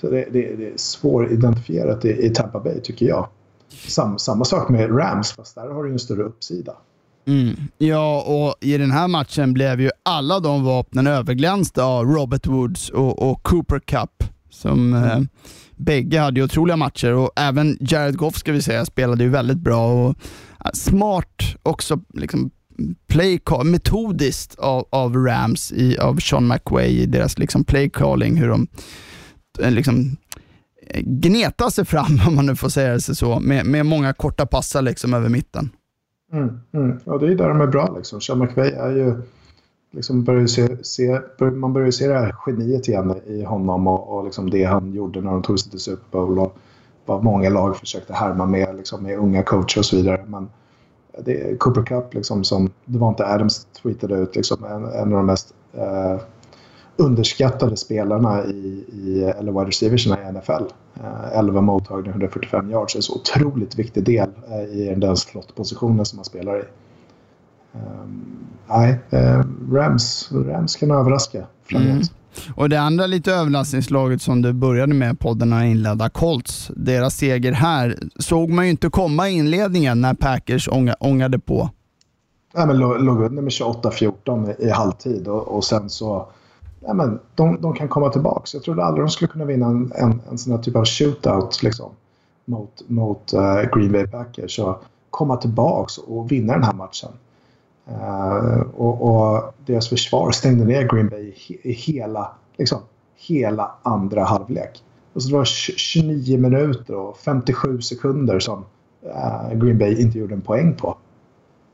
Så det, det, det är svåridentifierat i, i Tampa Bay tycker jag. Sam, samma sak med Rams, fast där har du en större uppsida. Mm. Ja, och i den här matchen blev ju alla de vapnen överglänsta av Robert Woods och, och Cooper Cup. Som mm. eh, bägge hade otroliga matcher och även Jared Goff ska vi säga spelade ju väldigt bra. Och, uh, smart också liksom play metodiskt av, av Rams, i, av Sean McWay i deras liksom play calling, hur de eh, liksom eh, gneta sig fram, om man nu får säga det så, med, med många korta passar liksom över mitten. Mm, mm. Ja, det är där de är bra. Liksom. Sean McVay är ju... Liksom börjar se, se, man börjar se det här geniet igen i honom och, och liksom det han gjorde när de tog sig till Super Bowl. Och vad många lag försökte härma med, liksom, med unga coacher och så vidare. Men det är Cooper Cup, liksom, som det var inte Adams tweetade ut, liksom, en, en av de mest eh, underskattade spelarna i, i eller wide receiversna i NFL. 11 mottagningar, 145 yards. är en så otroligt viktig del eh, i den slottpositionen som man spelar i. Um, nej, uh, Rams, Rams kan överraska framåt. Mm. Och det andra lite överraskningslaget som du började med podden när inledda, Colts, deras seger här, såg man ju inte komma i inledningen när Packers ång ångade på. Nej, men låg under med 28-14 i halvtid och, och sen så ja, men de, de kan komma tillbaka. Jag trodde aldrig de skulle kunna vinna en, en, en sån här typ av shootout liksom, mot, mot uh, Green Bay Packers. Och komma tillbaka och vinna den här matchen. Uh, och, och, deras försvar stängde ner Green Bay i, hela, liksom, hela andra halvlek. Och så det var 29 minuter och 57 sekunder som uh, Green Bay inte gjorde en poäng på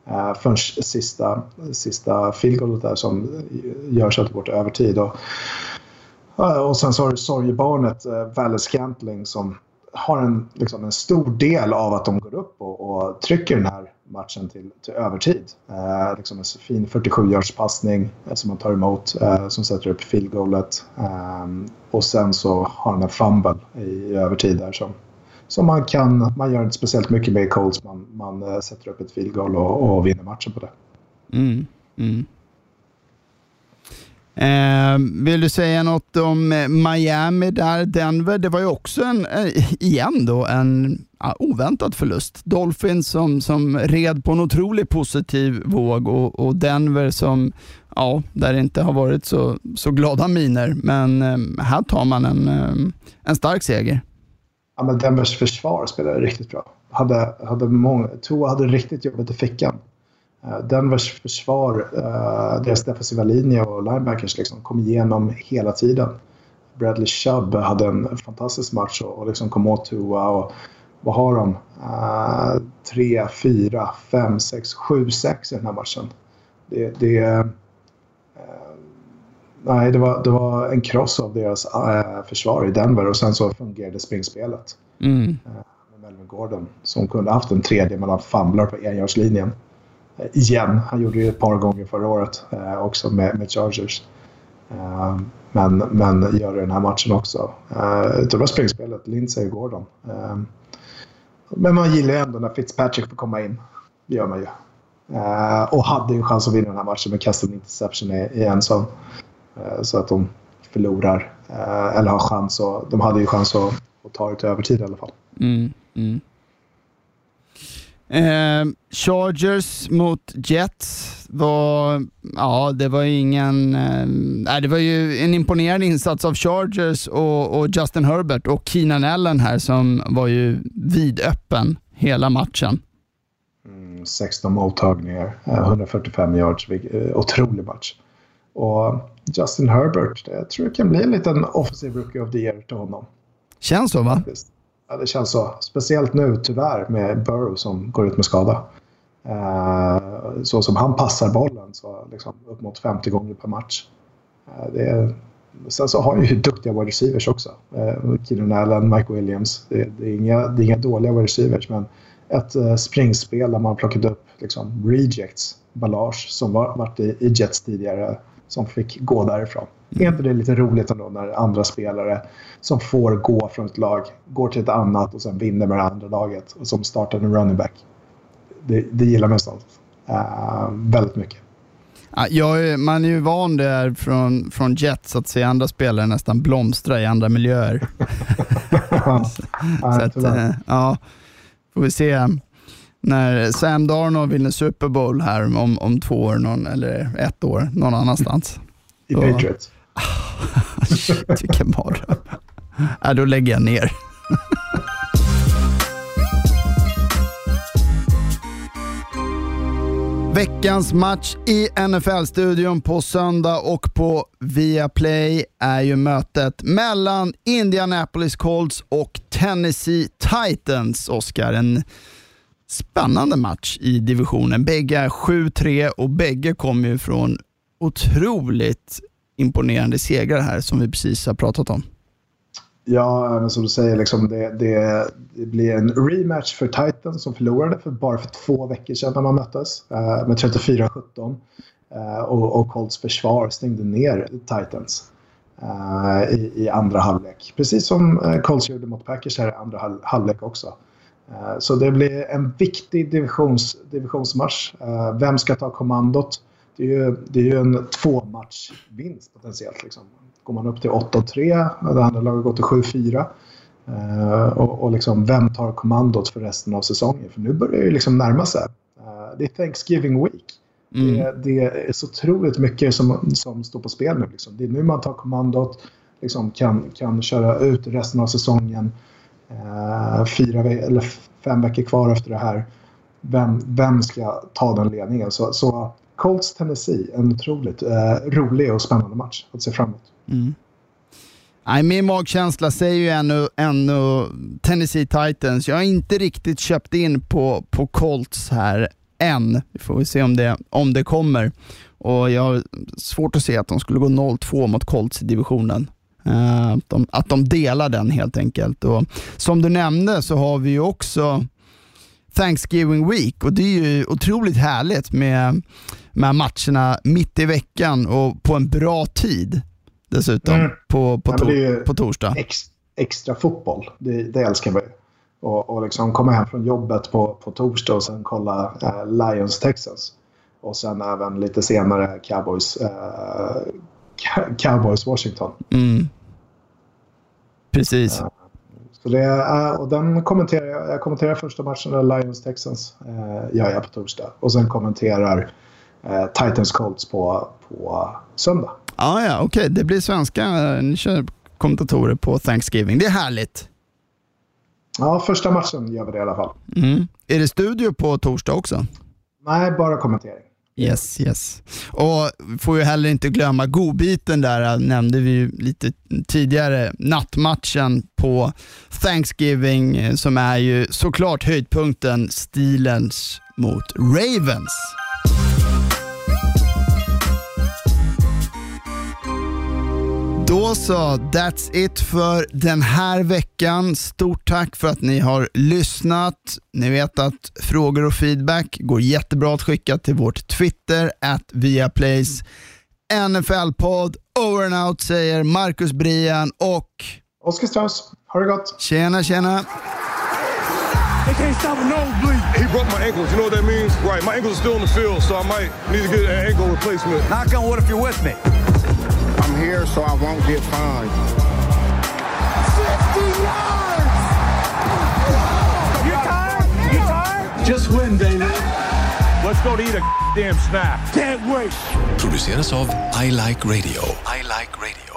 eh, förrän sista, sista field där som görs att vårt övertid. Och, eh, och sen så har du sorgebarnet eh, Valle Scantling som har en, liksom en stor del av att de går upp och, och trycker den här matchen till, till övertid. Eh, liksom en fin 47-yards passning eh, som man tar emot eh, som sätter upp field goalet. Eh, och sen så har han en fumble i, i övertid där som som man kan, man gör inte speciellt mycket med i Colts. Man, man eh, sätter upp ett field goal och, och vinner matchen på det. Mm, mm. Eh, vill du säga något om eh, Miami där, Denver? Det var ju också en, eh, igen då, en ja, oväntad förlust. Dolphins som, som red på en otroligt positiv våg och, och Denver som, ja, där det inte har varit så, så glada miner. Men eh, här tar man en, ehm, en stark seger ja, men Denvers försvar spelade riktigt bra. Hade, hade många, Tua hade riktigt jobbet i fickan. Uh, Denvers försvar, uh, deras defensiva linje och linebackers liksom kom igenom hela tiden. Bradley Chubb hade en fantastisk match och, och liksom kom åt Tua. Och, vad har de? Uh, tre, fyra, fem, sex, sju, sex i den här matchen. Det, det, nej, det, var, det var en kross av deras uh, försvar i Denver och sen så fungerade springspelet. Mm. med Melvin Gordon som kunde haft en tredje mellan famlar på enjardslinjen. igen, han gjorde det ett par gånger förra året också med, med Chargers. men, men gör det den här matchen också. det var springspelet, Lindsey och Gordon. Men man gillar ju ändå när Fitzpatrick får komma in. Det gör man ju. Uh, och hade ju en chans att vinna den här matchen med kastad interception i, i en sån. Uh, så att de förlorar. Uh, eller har chans att, De hade ju chans att, att ta det till övertid i alla fall. Mm, mm. Chargers mot Jets var, ja det var ingen, eh, det var ju en imponerande insats av Chargers och, och, Justin Herbert och Keenan Allen här som var ju vidöppen hela matchen. Mm, 16 mottagningar, 145 yards, otrolig match. Och Justin Herbert, jag tror det kan bli en liten offensive rookie of the year till honom. Känns så va? Ja, det känns så. Speciellt nu tyvärr med Burrow som går ut med skada. Eh, så som han passar bollen så liksom upp mot 50 gånger per match. Eh, det är, sen så har han ju duktiga wide receivers också. Eh, Keenan Allen, Mike Williams. Det, det, är inga, det är inga dåliga wide receivers men ett springspel där man plockat upp liksom, rejects. Ballage som var, varit i, i Jets tidigare som fick gå därifrån. Är inte det lite roligt ändå när andra spelare som får gå från ett lag går till ett annat och sen vinner med det andra laget och som startar en running back? Det, det gillar man sånt. Uh, väldigt mycket. Ja, man är ju van där från, från Jets att se andra spelare nästan blomstra i andra miljöer. ja, så att, uh, ja, får vi se när Sam Darnold vinner Super Bowl här om, om två år, någon, eller ett år, någon annanstans. I Patriots? Shit, vilken mardröm. Ja, då lägger jag ner. Veckans match i NFL-studion på söndag och på Viaplay är ju mötet mellan Indianapolis Colts och Tennessee Titans. Oskar, en spännande match i divisionen. Bägge är 7-3 och bägge kommer ju från otroligt imponerande segrar här som vi precis har pratat om. Ja, men som du säger, liksom det, det, det, blir en rematch för Titans som förlorade för bara för två veckor sedan när man möttes eh, med 34-17. Eh, och, och Colts försvar stängde ner Titans eh, i, i, andra halvlek. Precis som eh, Colts gjorde mot Packers här i andra halvlek också så det blir en viktig divisions, divisionsmatch. vem ska ta kommandot? Det är ju, det är ju en tvåmatchvinst potentiellt. Liksom. Går man upp till 8-3, det andra laget går till 7-4. Uh, och, och liksom, vem tar kommandot för resten av säsongen? För nu börjar det liksom närma sig. Det är Thanksgiving Week. Mm. Det, det, är så otroligt mycket som, som står på spel nu. Liksom. Det är nu man tar kommandot, liksom kan, kan köra ut resten av säsongen. Eh, fyra eller fem veckor kvar efter det här. Vem, vem ska ta den ledningen? Så, så Colts Tennessee, en otroligt eh, rolig och spännande match att se fram emot. Mm. Nej, min magkänsla säger ju ännu, ännu Tennessee Titans. Jag har inte riktigt köpt in på, på Colts här än. Vi får väl se om det, om det kommer. Och Jag har svårt att se att de skulle gå 0-2 mot Colts i divisionen. Uh, att, de, att de delar den helt enkelt. Och som du nämnde så har vi ju också Thanksgiving Week och det är ju otroligt härligt med, med matcherna mitt i veckan och på en bra tid dessutom mm. på, på, to ja, på torsdag. Ex, extra fotboll, det, det älskar vi. Och, och liksom komma hem från jobbet på, på torsdag och sen kolla eh, Lions Texans. Och sen även lite senare Cowboys, eh, Cowboys Washington. Mm. Precis. Eh, så det, eh, och den kommenterar jag, jag kommenterar första matchen, Lions Texans, eh, gör jag på torsdag. Och sen kommenterar eh, Titans Colts på, på söndag. Ah, ja, okej. Okay. Det blir svenska. Ni kör kommentatorer på Thanksgiving. Det är härligt. Ja, första matchen gör vi det i alla fall. Mm. Är det studio på torsdag också? Nej, bara kommentering. Yes, yes. Och får ju heller inte glömma godbiten där, äh, nämnde vi ju lite tidigare, nattmatchen på Thanksgiving eh, som är ju såklart höjdpunkten, Steelers mot Ravens. Då så, that's it för den här veckan. Stort tack för att ni har lyssnat. Ni vet att frågor och feedback går jättebra att skicka till vårt Twitter, at Viaplays. NFL-podd, over and out säger Marcus Brian och Oskar Strauss, ha det gott! tjena tjena. They can't stop a nosebleed. He broke my ankles. You know what that means? Right. My ankles are still in the field, so I might need to get an ankle replacement. Knock on wood if you're with me. I'm here so I won't get fined. 50 yards! You tired? You tired? Just win, baby. Let's go to eat a damn snack. Can't wait. produceras av I Like Radio. I Like Radio.